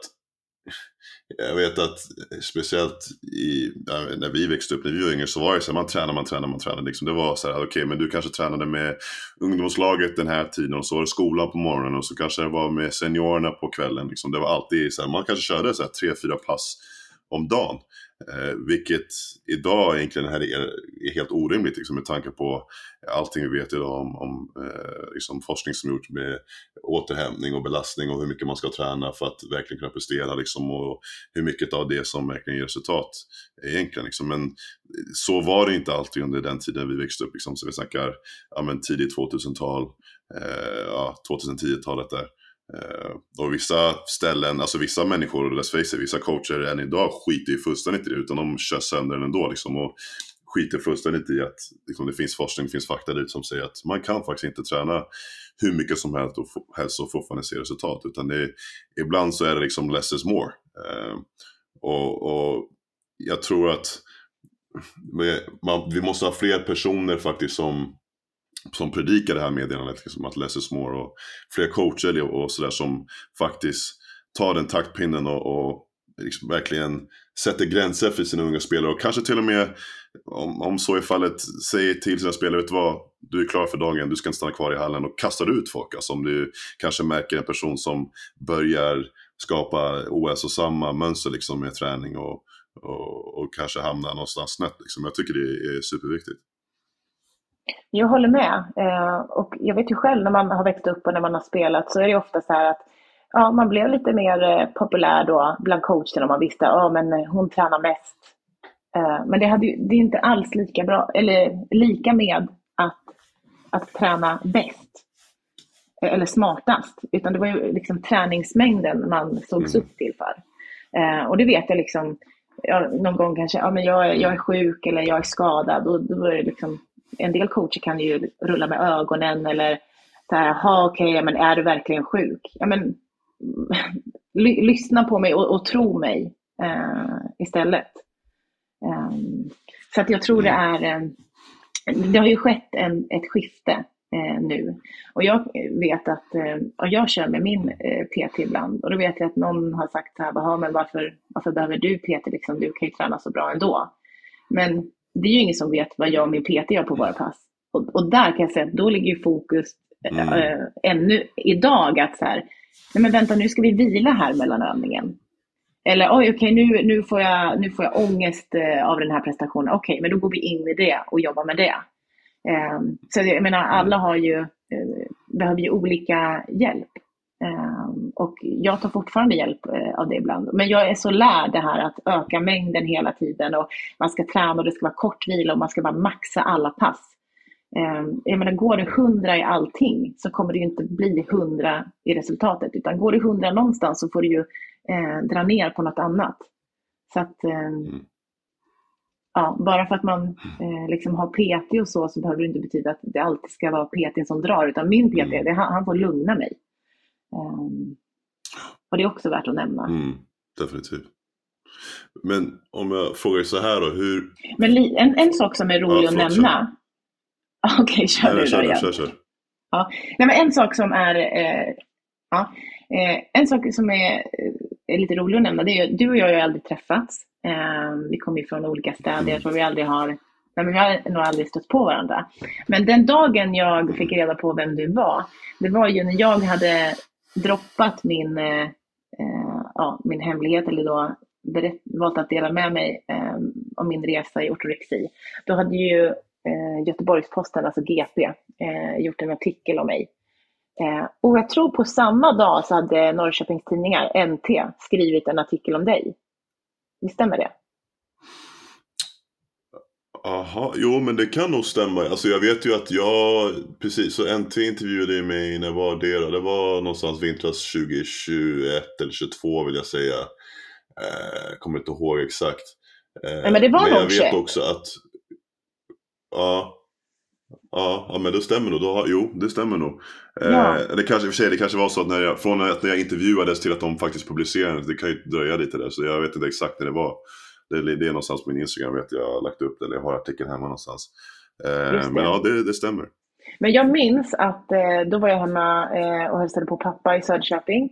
jag vet att eh, speciellt i, när vi växte upp, när vi var yngre, så var det så här, man tränade, man tränade, man tränade. Liksom. Det var så här, okej, okay, men du kanske tränade med ungdomslaget den här tiden och så var det skolan på morgonen och så kanske det var med seniorerna på kvällen. Liksom. Det var alltid så här, man kanske körde så här, tre, fyra pass om dagen. Eh, vilket idag egentligen här är, är helt orimligt liksom, med tanke på allting vi vet idag om, om eh, liksom forskning som gjorts med återhämtning och belastning och hur mycket man ska träna för att verkligen kunna prestera liksom, och hur mycket av det som verkligen ger resultat egentligen. Liksom. Men så var det inte alltid under den tiden vi växte upp, liksom. så vi snackar ja, men tidigt 2000-tal, eh, ja, 2010-talet där. Uh, och vissa ställen, alltså vissa människor, let's face it, vissa coacher än idag skiter ju fullständigt i det utan de kör sönder den ändå liksom. Och skiter fullständigt i att liksom, det finns forskning, det finns fakta dit som säger att man kan faktiskt inte träna hur mycket som helst och, helst och fortfarande se resultat. Utan det, ibland så är det liksom less is more. Uh, och, och jag tror att man, vi måste ha fler personer faktiskt som som predikar det här meddelandet, liksom att less is more och fler coacher och sådär som faktiskt tar den taktpinnen och, och liksom verkligen sätter gränser för sina unga spelare och kanske till och med om, om så är fallet säger till sina spelare, vet du vad, du är klar för dagen, du ska inte stanna kvar i hallen och kastar ut folk. Alltså om du kanske märker en person som börjar skapa ohälsosamma mönster liksom med träning och, och, och kanske hamnar någonstans snett. Liksom. Jag tycker det är superviktigt. Jag håller med. Eh, och jag vet ju själv när man har växt upp och när man har spelat så är det ofta så här att ja, man blev lite mer eh, populär då bland coacherna om man visste att ja, men eh, hon tränar mest. Men det, hade ju, det är inte alls lika bra, eller lika med att, att träna bäst eller smartast, utan det var ju liksom träningsmängden man sågs mm. upp till för. Och det vet jag liksom, någon gång kanske, ja men jag, jag är sjuk eller jag är skadad, och då var det liksom, en del coacher kan ju rulla med ögonen eller så här, jaha okej, okay, men är du verkligen sjuk? Ja men lyssna på mig och, och tro mig eh, istället. Um, så att jag tror det är, eh, det har ju skett en, ett skifte eh, nu. Och jag vet att, eh, och jag kör med min eh, PT ibland och då vet jag att någon har sagt så här, men varför, varför behöver du PT liksom, du kan ju träna så bra ändå. Men det är ju ingen som vet vad jag och min PT gör på våra pass. Och, och där kan jag säga att då ligger ju fokus mm. äh, ännu idag att så här, nej men vänta nu ska vi vila här mellan övningen. Eller oj, okej, okay, nu, nu, får jag, nu får jag ångest eh, av den här prestationen. Okej, okay, men då går vi in i det och jobbar med det. Eh, så jag menar, alla har ju, eh, behöver ju olika hjälp. Och jag tar fortfarande hjälp eh, av det ibland. Men jag är så lärd det här att öka mängden hela tiden och man ska träna och det ska vara kort vila och man ska bara maxa alla pass. Ehm, jag menar, går det 100 i allting så kommer det ju inte bli 100 i resultatet. Utan går det 100 någonstans så får du ju eh, dra ner på något annat. Så att, eh, mm. ja, bara för att man eh, liksom har PT och så, så behöver det inte betyda att det alltid ska vara PT som drar. Utan min PT, mm. det, han, han, får lugna mig. Um, och det är också värt att nämna. Mm, definitivt. Men om jag frågar så här då, hur... Men en, en sak som är rolig ja, att nämna, Okej, okay, kör Nej, du kör, då igen. Kör, kör. Ja. Nej, men en sak som är, eh, ja, eh, en sak som är, eh, är, lite rolig att nämna, det är ju, du och jag har ju aldrig träffats. Eh, vi kommer ju från olika städer, jag tror vi aldrig har, nej, men vi har nog aldrig stött på varandra. Men den dagen jag fick reda på vem du var, det var ju när jag hade droppat min, eh, eh, ja, min hemlighet, eller då berätt, valt att dela med mig eh, om min resa i ortorexi. Då hade ju eh, Göteborgsposten, alltså GP, eh, gjort en artikel om mig. Eh, och jag tror på samma dag så hade Norrköpings Tidningar, NT, skrivit en artikel om dig. Visst stämmer det? Aha, jo men det kan nog stämma. Alltså jag vet ju att jag, precis, så NT intervjuade mig när var det då? Det var någonstans vintras 2021 eller 2022 vill jag säga. Eh, kommer inte ihåg exakt. Eh, men det var men nog jag vet också att Ja. Ja, ja men det stämmer nog. Då, jo, det stämmer nog. Eh, ja. Eh, det kanske, i och för sig, det kanske var så att när jag, från att när jag intervjuades till att de faktiskt publicerade det kan ju dröja lite där. Så jag vet inte exakt när det var. Det, det är någonstans på min Instagram vet jag, jag har lagt upp det, eller jag har artikeln hemma någonstans. Eh, men ja, det, det stämmer. Men jag minns att eh, då var jag hemma eh, och hälsade på pappa i Söderköping.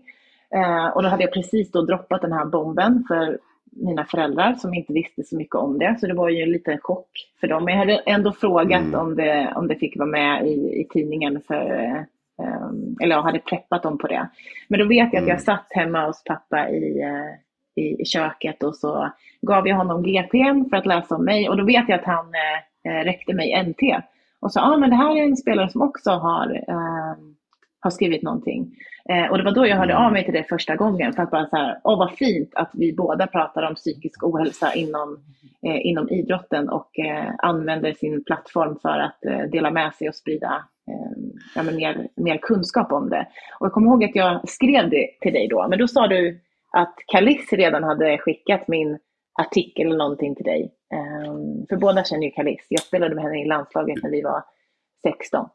Eh, och då hade jag precis då droppat den här bomben för mina föräldrar som inte visste så mycket om det. Så det var ju en liten chock för dem. Men jag hade ändå frågat mm. om, det, om det fick vara med i, i tidningen. För, um, eller jag hade preppat dem på det. Men då vet jag mm. att jag satt hemma hos pappa i, uh, i, i, köket och så gav jag honom GPn för att läsa om mig. Och då vet jag att han eh, eh räckte mig NT. Och sa, ah, men det här är en spelare som också har, eh, har skrivit någonting. Eh, och det var då jag hörde av mig till det första gången för att bara så här, åh vad fint att vi båda pratar om psykisk ohälsa inom, eh, inom idrotten och eh, använder sin plattform för att eh, dela med sig och sprida eh, ja, mer, mer kunskap om det. Och jag kommer ihåg att jag skrev det till dig då, men då sa du att Kalis redan hade skickat min artikel eller någonting till dig. Eh, för båda känner ju Kalis. Jag spelade med henne i landslaget när vi var 16.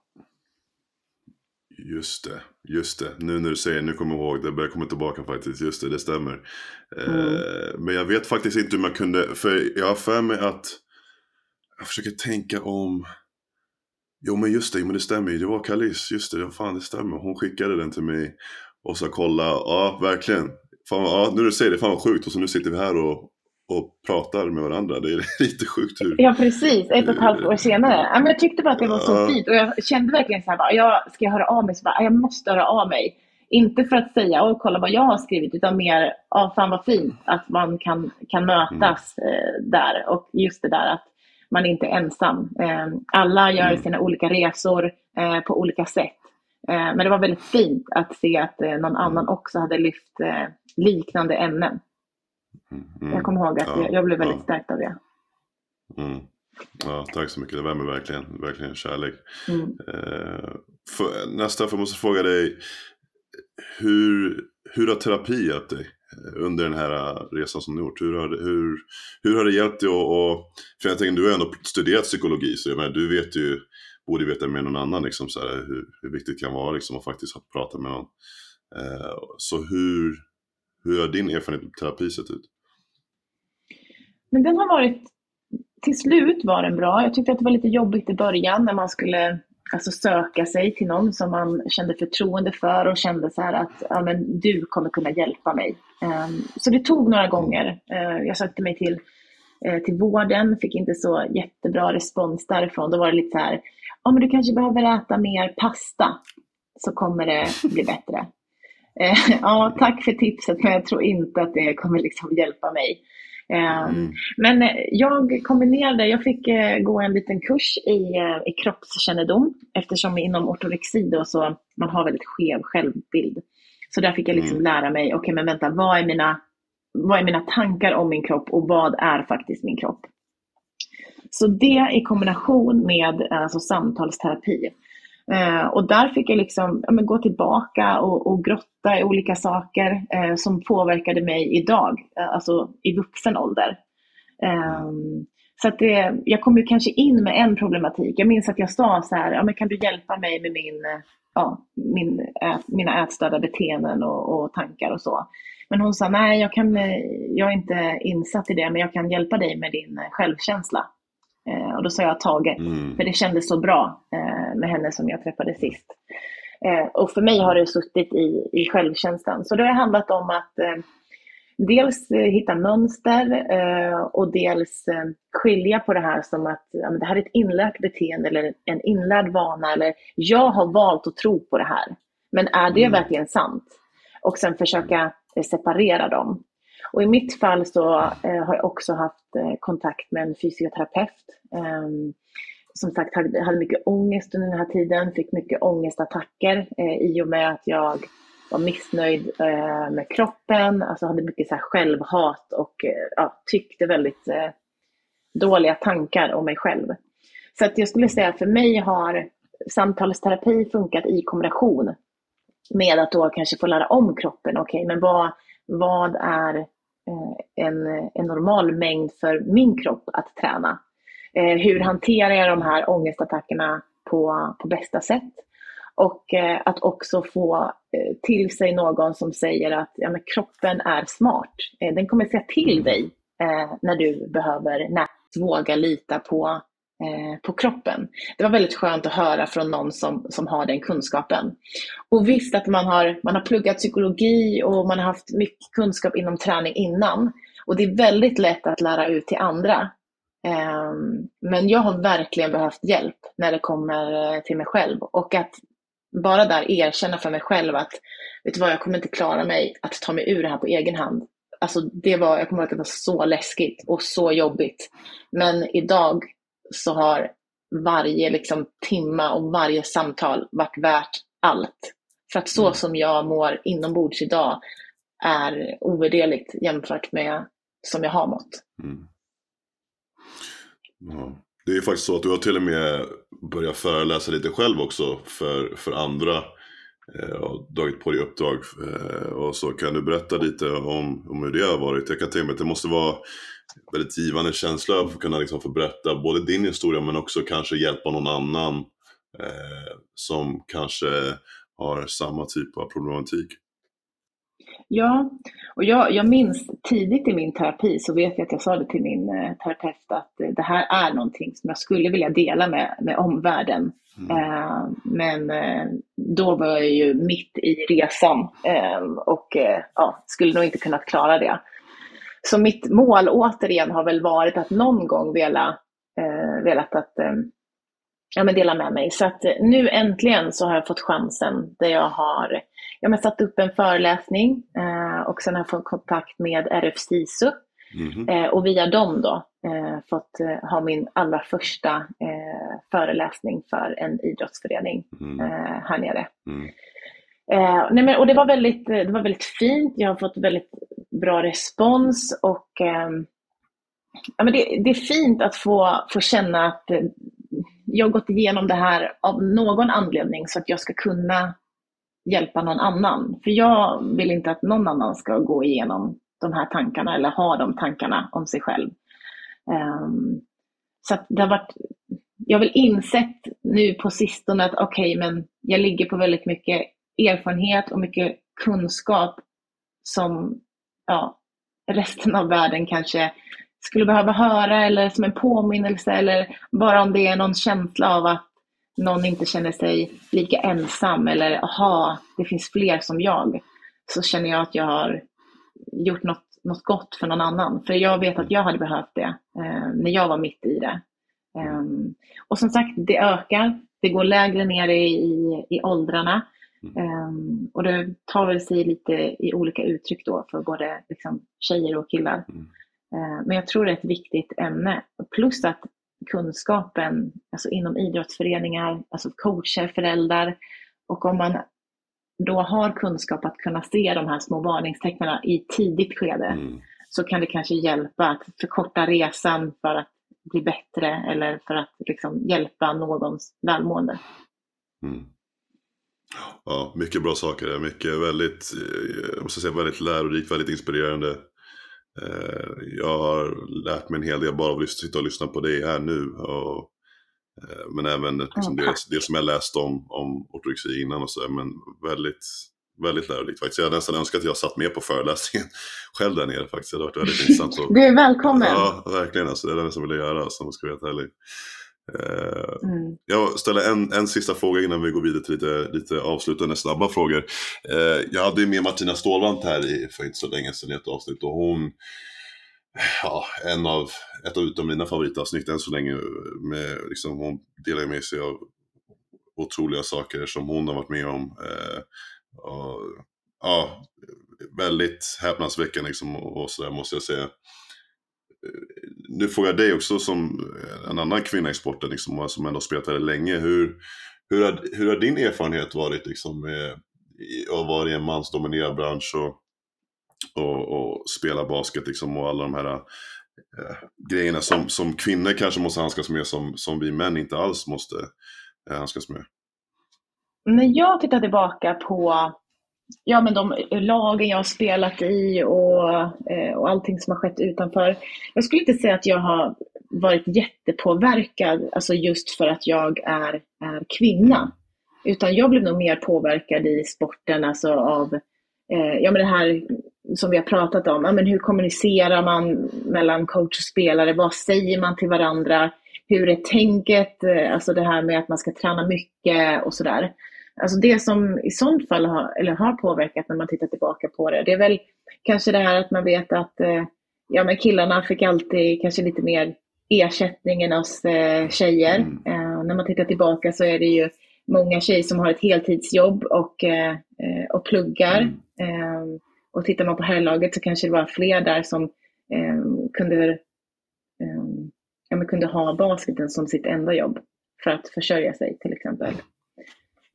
Just det, just det. Nu när du säger nu kommer jag ihåg det, börjar komma tillbaka faktiskt. Just det, det stämmer. Mm. Eh, men jag vet faktiskt inte hur man kunde, för jag har för mig att jag försöker tänka om Jo men just det, men det stämmer ju. Det var Kalis, just det, fan det stämmer. Hon skickade den till mig. Och så kolla, ja verkligen. Fan, ja, nu du säger det, fan vad sjukt. Och så nu sitter vi här och, och pratar med varandra. Det är lite sjukt hur... Ja precis, ett och ett halvt år senare. Men jag tyckte bara att det var så fint och jag kände verkligen så här, bara, jag ska höra av mig, så bara, jag måste höra av mig. Inte för att säga, och kolla vad jag har skrivit, utan mer, ja fan vad fint att man kan, kan mötas mm. eh, där. Och just det där att man är inte ensam. Eh, alla gör mm. sina olika resor eh, på olika sätt. Eh, men det var väldigt fint att se att eh, någon annan mm. också hade lyft eh, liknande ämnen. Mm. Jag kommer ihåg att ja, jag blev väldigt ja. stärkt av det. Mm. Ja, tack så mycket, det värmer verkligen, verkligen kärlek. Mm. För, nästa, för jag måste fråga dig, hur, hur har terapi hjälpt dig under den här resan som du gjort? Hur har, hur, hur har det hjälpt dig att, för jag tänker du har ändå studerat psykologi, så jag menar, du vet ju, borde veta mer än någon annan liksom, så här, hur, hur viktigt det kan vara liksom, att faktiskt prata med någon. Eh, så hur, hur har din erfarenhet av terapi sett ut? Men den har varit till slut var den bra. Jag tyckte att det var lite jobbigt i början när man skulle alltså, söka sig till någon som man kände förtroende för och kände så här att ja, men, du kommer kunna hjälpa mig. Um, så det tog några gånger. Uh, jag sökte mig till, uh, till vården, fick inte så jättebra respons därifrån. Då var det lite så här, ja men du kanske behöver äta mer pasta så kommer det bli bättre. Uh, ja, tack för tipset men jag tror inte att det kommer liksom hjälpa mig. Ehm, mm. Men eh, jag kombinerade, jag fick eh, gå en liten kurs i, eh, i kroppskännedom eftersom inom ortorexi då så man har väldigt skev självbild. Så där fick jag liksom mm. lära mig, okej okay, men vänta, vad är, mina, vad är mina tankar om min kropp och vad är faktiskt min kropp? Så det i kombination med eh, alltså, samtalsterapi Eh, och där fick jag liksom, ja, gå tillbaka och, och, grotta i olika saker eh, som påverkade mig idag, eh, alltså i vuxen ålder. Ehm, så att det, jag kom ju kanske in med en problematik. Jag minns att jag sa så här, ja, men kan du hjälpa mig med min, eh, ja, min, ä, mina ätstörda beteenden och, och, tankar och så. Men hon sa, nej jag, kan, eh, jag är inte insatt i det, men jag kan hjälpa dig med din självkänsla. Eh, och då sa jag Tage, mm. för det kändes så bra eh, med henne som jag träffade sist. Eh, och för mig har det suttit i, i självkänslan. Så det har handlat om att dels hitta mönster och dels skilja på det här som att ja, det här är ett inlärt beteende eller en inlärd vana eller jag har valt att tro på det här. Men är det mm. verkligen sant? Och sen försöka separera dem. Och i mitt fall så eh, har jag också haft eh, kontakt med en fysioterapeut. Eh, som sagt hade, hade mycket ångest under den här tiden, fick mycket ångestattacker eh, i och med att jag var missnöjd eh, med kroppen, alltså hade mycket så här självhat och eh, ja, tyckte väldigt eh, dåliga tankar om mig själv. Så att jag skulle säga att för mig har samtalsterapi funkat i kombination med att då kanske få lära om kroppen. Okej, okay, men vad, vad är en, en normal mängd för min kropp att träna. Eh, hur hanterar jag de här ångestattackerna på, på bästa sätt? Och eh, att också få till sig någon som säger att ja, men kroppen är smart. Den kommer säga till dig när du behöver våga lita på Eh, Eh, på kroppen. Det var väldigt skönt att höra från någon som, som har den kunskapen. Och visst att man har, man har pluggat psykologi och man har haft mycket kunskap inom träning innan. Och det är väldigt lätt att lära ut till andra. Ehm, men jag har verkligen behövt hjälp när det kommer eh, till mig själv. Och att bara där erkänna för mig själv att, vet du vad, jag kommer inte klara mig att ta mig ur det här på egen hand. Alltså det var, jag kommer ihåg att det var så läskigt och så jobbigt. Men idag så har varje liksom, timma och varje samtal varit värt allt. För att så mm. som jag mår inombords idag är ovärderligt jämfört med som jag har mått. Mm. Ja. Det är faktiskt så att du har till och med börjat föreläsa lite själv också för, för andra eh, och dragit på dig uppdrag. Eh, och så kan du berätta lite om, om hur det har varit. Jag kan tänka mig att det måste vara väldigt givande känsla att kunna liksom få berätta både din historia men också kanske hjälpa någon annan eh, som kanske har samma typ av problematik. Ja, och jag, jag minns tidigt i min terapi så vet jag att jag sa det till min eh, terapeut att det här är någonting som jag skulle vilja dela med, med omvärlden. Mm. Eh, men eh, då var jag ju mitt i resan eh, och eh, ja, skulle nog inte kunnat klara det. Så mitt mål återigen har väl varit att någon gång vela, eh, velat att eh, ja, men dela med mig. Så att eh, nu äntligen så har jag fått chansen där jag har ja, men satt upp en föreläsning eh, och sen har jag fått kontakt med RF SISU Mm. Eh, och via dem då eh, fått eh, ha min allra första eh, föreläsning för en idrottsförening mm. här nere. Mm. Nej men, och det var, väldigt, det var väldigt fint, jag har fått väldigt bra respons och ehm, ja, men det, det, är fint att få, få känna att eh, jag har gått igenom det här av någon anledning så att jag ska kunna hjälpa någon annan. För jag vill inte att någon annan ska gå igenom de här tankarna eller ha de tankarna om sig själv. Um, så det har varit, jag har väl insett nu på sistone att okej, okay, men jag ligger på väldigt mycket erfarenhet och mycket kunskap som ja, resten av världen kanske skulle behöva höra eller som en påminnelse eller bara om det är någon känsla av att någon inte känner sig lika ensam eller aha, det finns fler som jag. Så känner jag att jag har gjort något, något gott för någon annan. För jag vet att jag hade behövt det eh, när jag var mitt i det. Eh, och som sagt, det ökar. Det går lägre ner i, i, i åldrarna. Um, och det tar väl sig lite i olika uttryck då för både liksom, tjejer och killar. Mm. Uh, men jag tror det är ett viktigt ämne. Plus att kunskapen alltså inom idrottsföreningar, alltså coacher, föräldrar och om man då har kunskap att kunna se de här små varningstecknen i tidigt skede mm. så kan det kanske hjälpa att förkorta resan för att bli bättre eller för att liksom hjälpa någons välmående. Mm. Ja, mycket bra saker. Mycket väldigt, eh, jag måste säga väldigt lärorikt, väldigt inspirerande. Eh, jag har lärt mig en hel del bara av att sitta och lyssna på dig här nu. Och, eh, men även liksom det, det som jag läst om, om ortorexi innan och så, men väldigt, väldigt lärorikt faktiskt. Jag hade nästan önskat att jag satt med på föreläsningen själv där nere faktiskt. Det hade varit väldigt intressant. Och, du är välkommen. Ja, verkligen. Alltså, det är det som jag ville göra, som ska vara helt ärlig. Mm. Jag ställer en, en sista fråga innan vi går vidare till lite, lite avslutande snabba frågor. Uh, jag hade med Martina Stålvant här i, för inte så länge sedan i ett avsnitt och hon, ja, en av, ett av mina favoritavsnitt än så länge, med, liksom, hon delar med sig av otroliga saker som hon har varit med om. Uh, och, ja, väldigt häpnadsväckande liksom, och, och sådär måste jag säga nu frågar jag dig också som en annan kvinna i sporten liksom, som ändå spelat väldigt länge. Hur, hur, har, hur har din erfarenhet varit liksom, eh, med, att vara i en mansdominerad bransch och, och, och spela basket liksom, och alla de här äh, grejerna som, som kvinnor kanske måste handskas med som, som vi män inte alls måste äh, handskas med? När jag tittar tillbaka på ja, men de lagen jag har spelat i och, eh, och allting som har skett utanför. Jag skulle inte säga att jag har varit jättepåverkad, alltså just för att jag är, är kvinna. Utan jag blev nog mer påverkad i sporten, alltså av eh, ja, men det här som vi har pratat om. Ja, men hur kommunicerar man mellan coach och spelare? Vad säger man till varandra? Hur är tänket? Eh, alltså det här med att man ska träna mycket och sådär. Alltså det som i sånt fall har, eller har påverkat när man tittar tillbaka på det, det är väl kanske det här att man vet att eh, ja, men killarna fick alltid kanske lite mer ersättning än oss eh, tjejer. Mm. Eh, när man tittar tillbaka så är det ju många tjejer som har ett heltidsjobb och, eh, eh och pluggar. Mm. Eh, och tittar man på herrlaget så kanske det var fler där som kunde, ja, kunde ha basketen som sitt enda jobb för att försörja sig till exempel.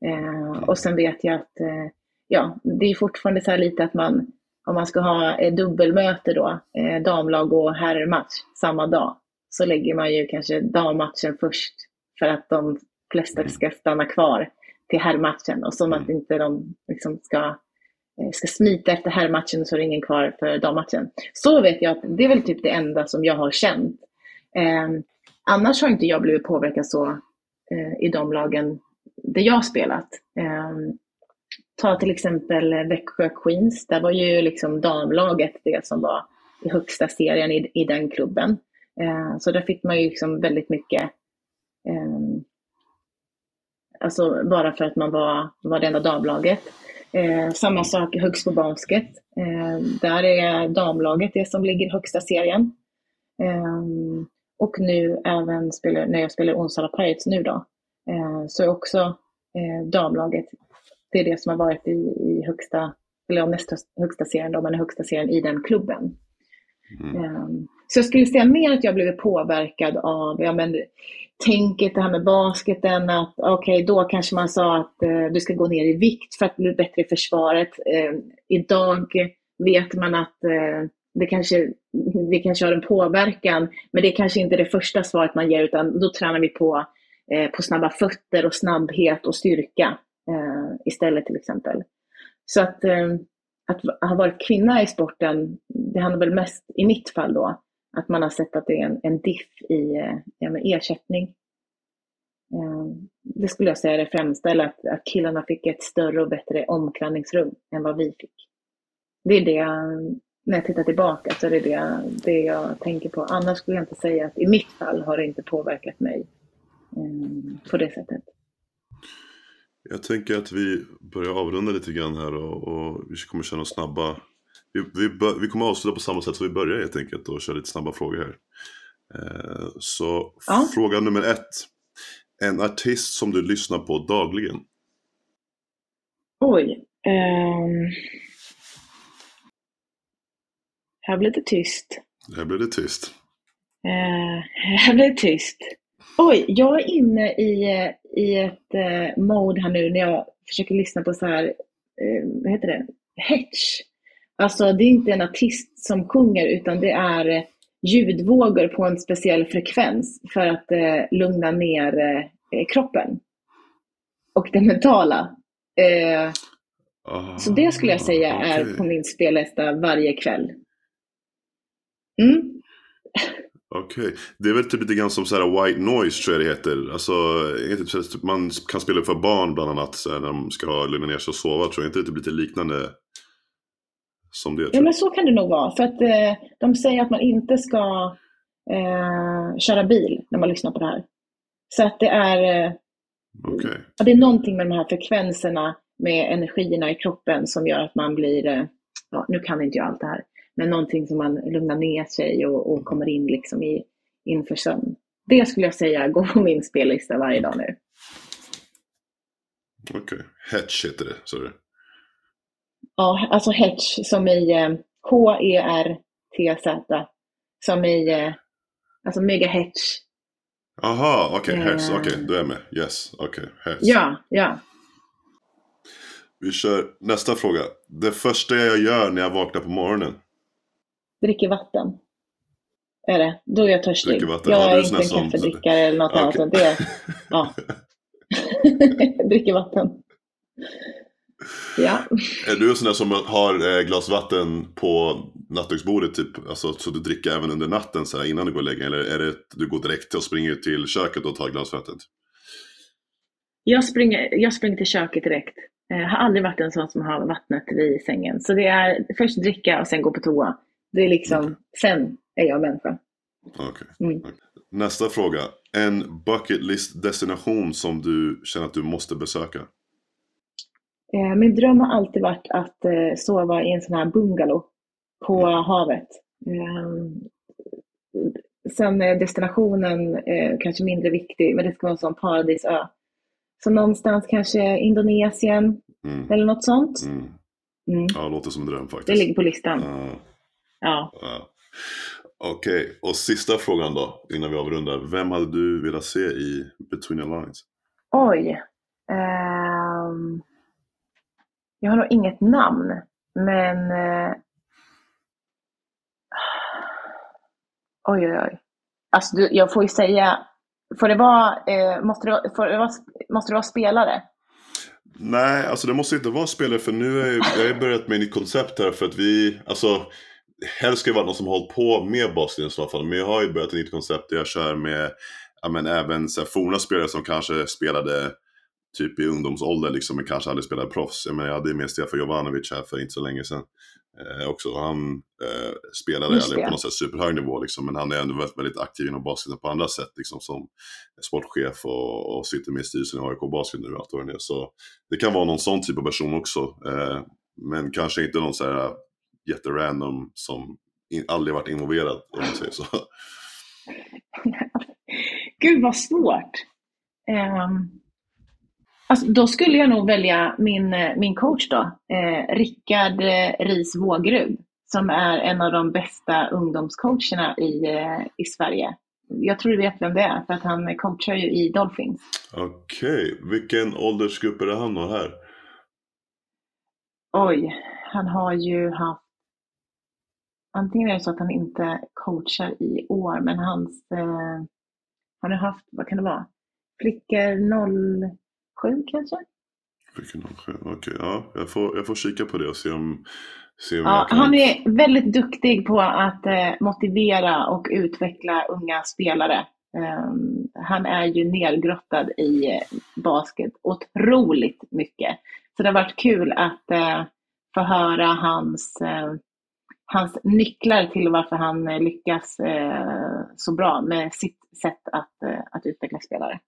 Eh, och sen vet jag att eh, ja, det är fortfarande så lite att man, om man ska ha ett dubbelmöte då, eh, damlag och herrmatch samma dag, så lägger man ju kanske dammatchen först för att de flesta ska stanna kvar till herrmatchen och som att inte de liksom ska, eh, ska smita efter herrmatchen så är det ingen kvar för dammatchen. Så vet jag att det är väl typ det enda som jag har känt. Eh, annars har inte jag blivit påverkad så eh, i de lagen där jag spelat. Eh, ta till exempel Växjö Queens, där var ju liksom damlaget det som var i högsta serien i, i den klubben. Eh, så där fick man ju liksom väldigt mycket, eh, alltså bara för att man var, var det enda damlaget. Eh, samma sak högst på basket. Eh, där är damlaget det som ligger i högsta serien. Eh, och nu även spelar, när jag spelar Onsala Pirates nu då, Eh, så är också eh, damlaget, det är det som har varit i, i högsta, eller näst högsta serien då, men högsta serien i den klubben. Mm. Um, så jag skulle säga mer att jag blivit påverkad av ja, men, tänket, det här med basketen, att okej, okay, då kanske man sa att eh, du ska gå ner i vikt för att bli bättre i försvaret. Eh, idag vet man att eh, det kanske, vi kanske har en påverkan, men det är kanske inte det första svaret man ger, utan då tränar vi på, Eh, på snabba fötter och snabbhet och styrka eh, istället till exempel. Så att, eh, att ha varit kvinna i sporten, det handlar väl mest, i mitt fall då, att man har sett att det är en, en diff i eh, ja, ersättning. Eh, det skulle jag säga är det främsta, eller att, att killarna fick ett större och bättre omklädningsrum än vad vi fick. Det är det, när jag tittar tillbaka, så är det det, det jag tänker på. Annars skulle jag inte säga att i mitt fall har det inte påverkat mig på det sättet. Jag tänker att vi börjar avrunda lite grann här och, och vi kommer köra snabba vi, vi, vi kommer avsluta på samma sätt som vi börjar helt enkelt och köra lite snabba frågor här. Eh, så ja. fråga nummer ett. En artist som du lyssnar på dagligen? Oj. Um... Här blev det tyst. Här blev det tyst. Uh, här blev det tyst. Oj, jag är inne i, i ett uh, mode här nu när jag försöker lyssna på så här, uh, vad heter det, hetch. Alltså det är inte en artist som sjunger utan det är eh, ljudvågor på en speciell frekvens för att eh, lugna ner eh, kroppen. Och det mentala. Eh, oh, så det skulle jag säga okay. är på min spellista varje kväll. Mm. Okej, okay. det är väl typ lite grann som så här white noise tror jag det heter. Alltså, typ, man kan spela för barn bland annat så här, när de ska lugna ner sig och sova. Tror jag inte det typ lite liknande som det. Ja, men så kan det nog vara. För att eh, de säger att man inte ska eh, köra bil när man lyssnar på det här. Så att det är, eh, okay. det är någonting med de här frekvenserna med energierna i kroppen som gör att man blir, eh, ja, nu kan inte jag allt det här, men någonting som man lugnar ner sig och, och kommer in liksom i, inför sömn. Det skulle jag säga går på min spellista varje dag nu. Okej, okay. Hetch heter det, sa du? Ja, alltså Hetch som i eh, H-E-R-T-Z. Som i, eh, alltså mega Hetch. Aha, okej, okay, Hetch, okej, okay, du är med. Yes, okej, okay, Hetch. Ja, ja. Vi kör nästa fråga. Det första jag gör när jag vaknar på morgonen? Dricker vatten. Är det. Då är jag törstig. Jag ja, är inte en kaffedrickare eller något okay. annat. Det är, ja. Dricker vatten. Ja. Är du en sån där som har eh, glas vatten på nattduksbordet typ, alltså, så du dricker även under natten så här, innan du går och lägger Eller är det att du går direkt och springer till köket och tar glas vatten? Jag springer, jag springer till köket direkt. Jag har aldrig varit en sån som har vattnet vid sängen. Så det är först dricka och sen gå på toa. Det är liksom, sen är jag människa. Okay. Mm. Nästa fråga. En bucket list destination som du känner att du måste besöka? Eh, min dröm har alltid varit att eh, sova i en sån här bungalow på mm. havet. Ehm, sen är destinationen eh, kanske mindre viktig, men det ska vara en sån paradisö. Så någonstans kanske Indonesien mm. eller något sånt. Mm. Mm. Ja, det låter som en dröm faktiskt. Det ligger på listan. Uh. Ja. ja. Okej, okay. och sista frågan då, innan vi avrundar. Vem hade du velat se i Between the Lines? Oj. Um... Jag har nog inget namn, men... Eh, oj, oj, oj. Alltså, du, jag får ju säga... Får det vara, eh, måste, det, får det vara, måste det vara spelare? Nej, alltså det måste inte vara spelare för nu har jag, jag har börjat med ett nytt koncept här för att vi, alltså helst ska det vara någon som har hållit på med basket i så fall. Men jag har ju börjat ett nytt koncept där jag kör med ja, men även så här, forna spelare som kanske spelade typ i ungdomsålder liksom, men kanske aldrig spelade proffs. Jag, menar, jag hade med Stefan Jovanovic här för inte så länge sedan. Eh, också. Han eh, spelade aldrig på något sätt superhög nivå liksom, men han är ändå väldigt, väldigt aktiv inom basketen på andra sätt. Liksom, som sportchef och, och sitter med i styrelsen i AIK Basket nu. Allt vad det, är. så det kan vara någon sån typ av person också. Eh, men kanske inte någon så här jätterandom som in, aldrig varit involverad om man säger så. Gud vad svårt. Um... Alltså, då skulle jag nog välja min, eh, min coach då, eh, Rickard eh, Ris Vågrud, som är en av de bästa ungdomscoacherna i, eh, i Sverige. Jag tror du vet vem det är, för att han coachar ju i Dolphins. Okej, okay. vilken åldersgrupp är det han har här? Oj, han har ju haft Antingen är det så att han inte coachar i år, men hans eh, han har haft, vad kan det vara, flickor 07 kanske? Flickor 07, okej. Okay, ja, jag får, jag får kika på det och se om, se om ja, kan... Han är väldigt duktig på att eh, motivera och utveckla unga spelare. Um, han är ju nergrottad i eh, basket otroligt mycket. Så det har varit kul att eh, få höra hans eh, hans nycklar till varför han eh, lyckas eh, så bra med sitt sätt att, eh, att utveckla spelare.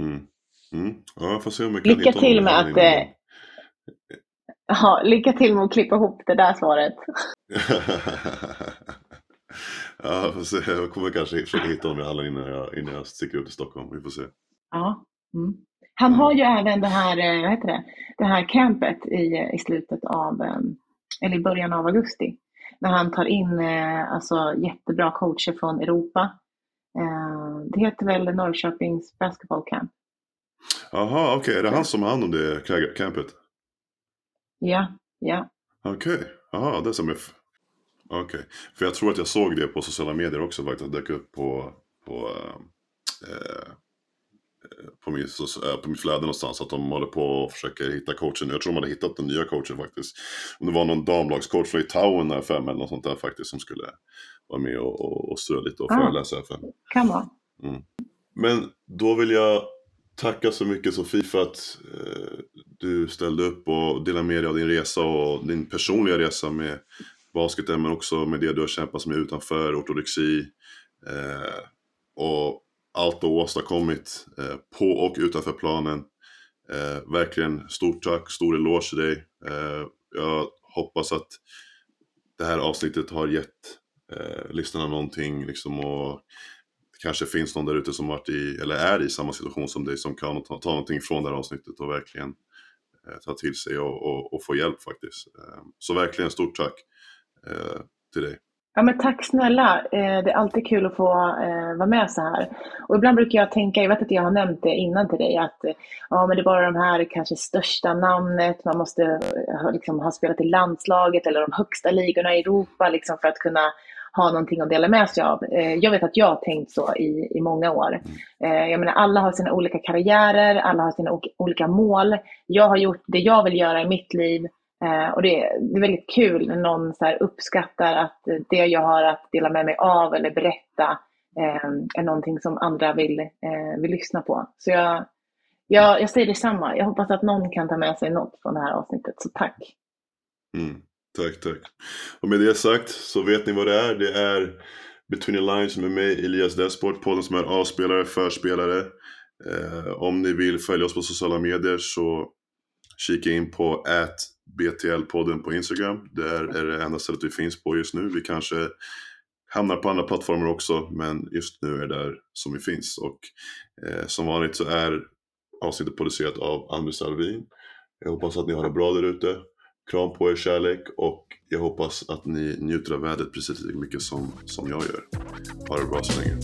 Mm. Mm. Ja, får se om jag kan lycka till med att eh, ja, Lycka till med att klippa ihop det där svaret. ja, får se. jag kommer kanske försöka hitta honom i hallen innan jag, innan jag sticker ut i Stockholm. Vi får se. Ja. Mm. Han har ju även det här, vad heter det, det här campet i, i slutet av, eller i början av augusti när han tar in eh, alltså, jättebra coacher från Europa. Eh, det heter väl Norrköpings Basketball Camp. Jaha, okej. Okay. Är det han som har hand om det campet? Ja, ja. Okej, okay. jaha, det är som F. Okej, okay. för jag tror att jag såg det på sociala medier också faktiskt. Det dök upp på, på äh, på min, eh, på min flöde någonstans att de håller på och försöker hitta coachen. Jag tror de hade hittat den nya coachen faktiskt. Om det var någon damlagscoach från Litauen där fem eller något sånt där faktiskt som skulle vara med och, och, och strö lite och ah, föreläsa. För. Kan vara. Mm. Men då vill jag tacka så mycket Sofie för att eh, du ställde upp och delade med dig av din resa och din personliga resa med basketen men också med det du har kämpat med utanför ortodoxi. Eh, och allt du åstadkommit eh, på och utanför planen. Eh, verkligen stort tack, stor eloge till dig. Eh, jag hoppas att det här avsnittet har gett eh, lyssnarna någonting liksom och det kanske finns någon där ute som varit i, eller är i samma situation som dig som kan ta, ta någonting från det här avsnittet och verkligen eh, ta till sig och, och, och, få hjälp faktiskt. Eh, så verkligen stort tack eh, till dig. Ja, men tack snälla. Eh, det är alltid kul att få eh, vara med så här. Och ibland brukar jag tänka, jag vet att jag har nämnt det innan till dig, att ja, men det är bara de här kanske största namnet, man måste liksom, ha spelat i landslaget eller de högsta ligorna i Europa liksom, för att kunna ha någonting att dela med sig av. Eh, jag vet att jag har tänkt så i, i många år. Jag menar, alla har sina olika karriärer, alla har sina olika mål. Jag har gjort det jag vill göra i mitt liv Eh, Eh, och det, det, är väldigt kul när någon så uppskattar att det jag har att dela med mig av eller berätta eh, är någonting som andra vill, eh, vill lyssna på. Så jag, jag, jag säger detsamma. Jag hoppas att någon kan ta med sig något från det här avsnittet. Så tack! Mm, tack, tack. Och med det sagt så vet ni vad det är. Det är Between the Lines med mig, Elias Desport, podden som är avspelare, förspelare. Eh, om ni vill följa oss på sociala medier så kika in på BTL-podden på Instagram. Där är det enda stället vi finns på just nu. Vi kanske hamnar på andra plattformar också, men just nu är det där som vi finns. Och eh, som vanligt så är avsnittet producerat av Anders Alvin. Jag hoppas att ni har det bra där ute. Kram på er kärlek och jag hoppas att ni njuter av vädret precis lika mycket som, som jag gör. Ha det bra så länge.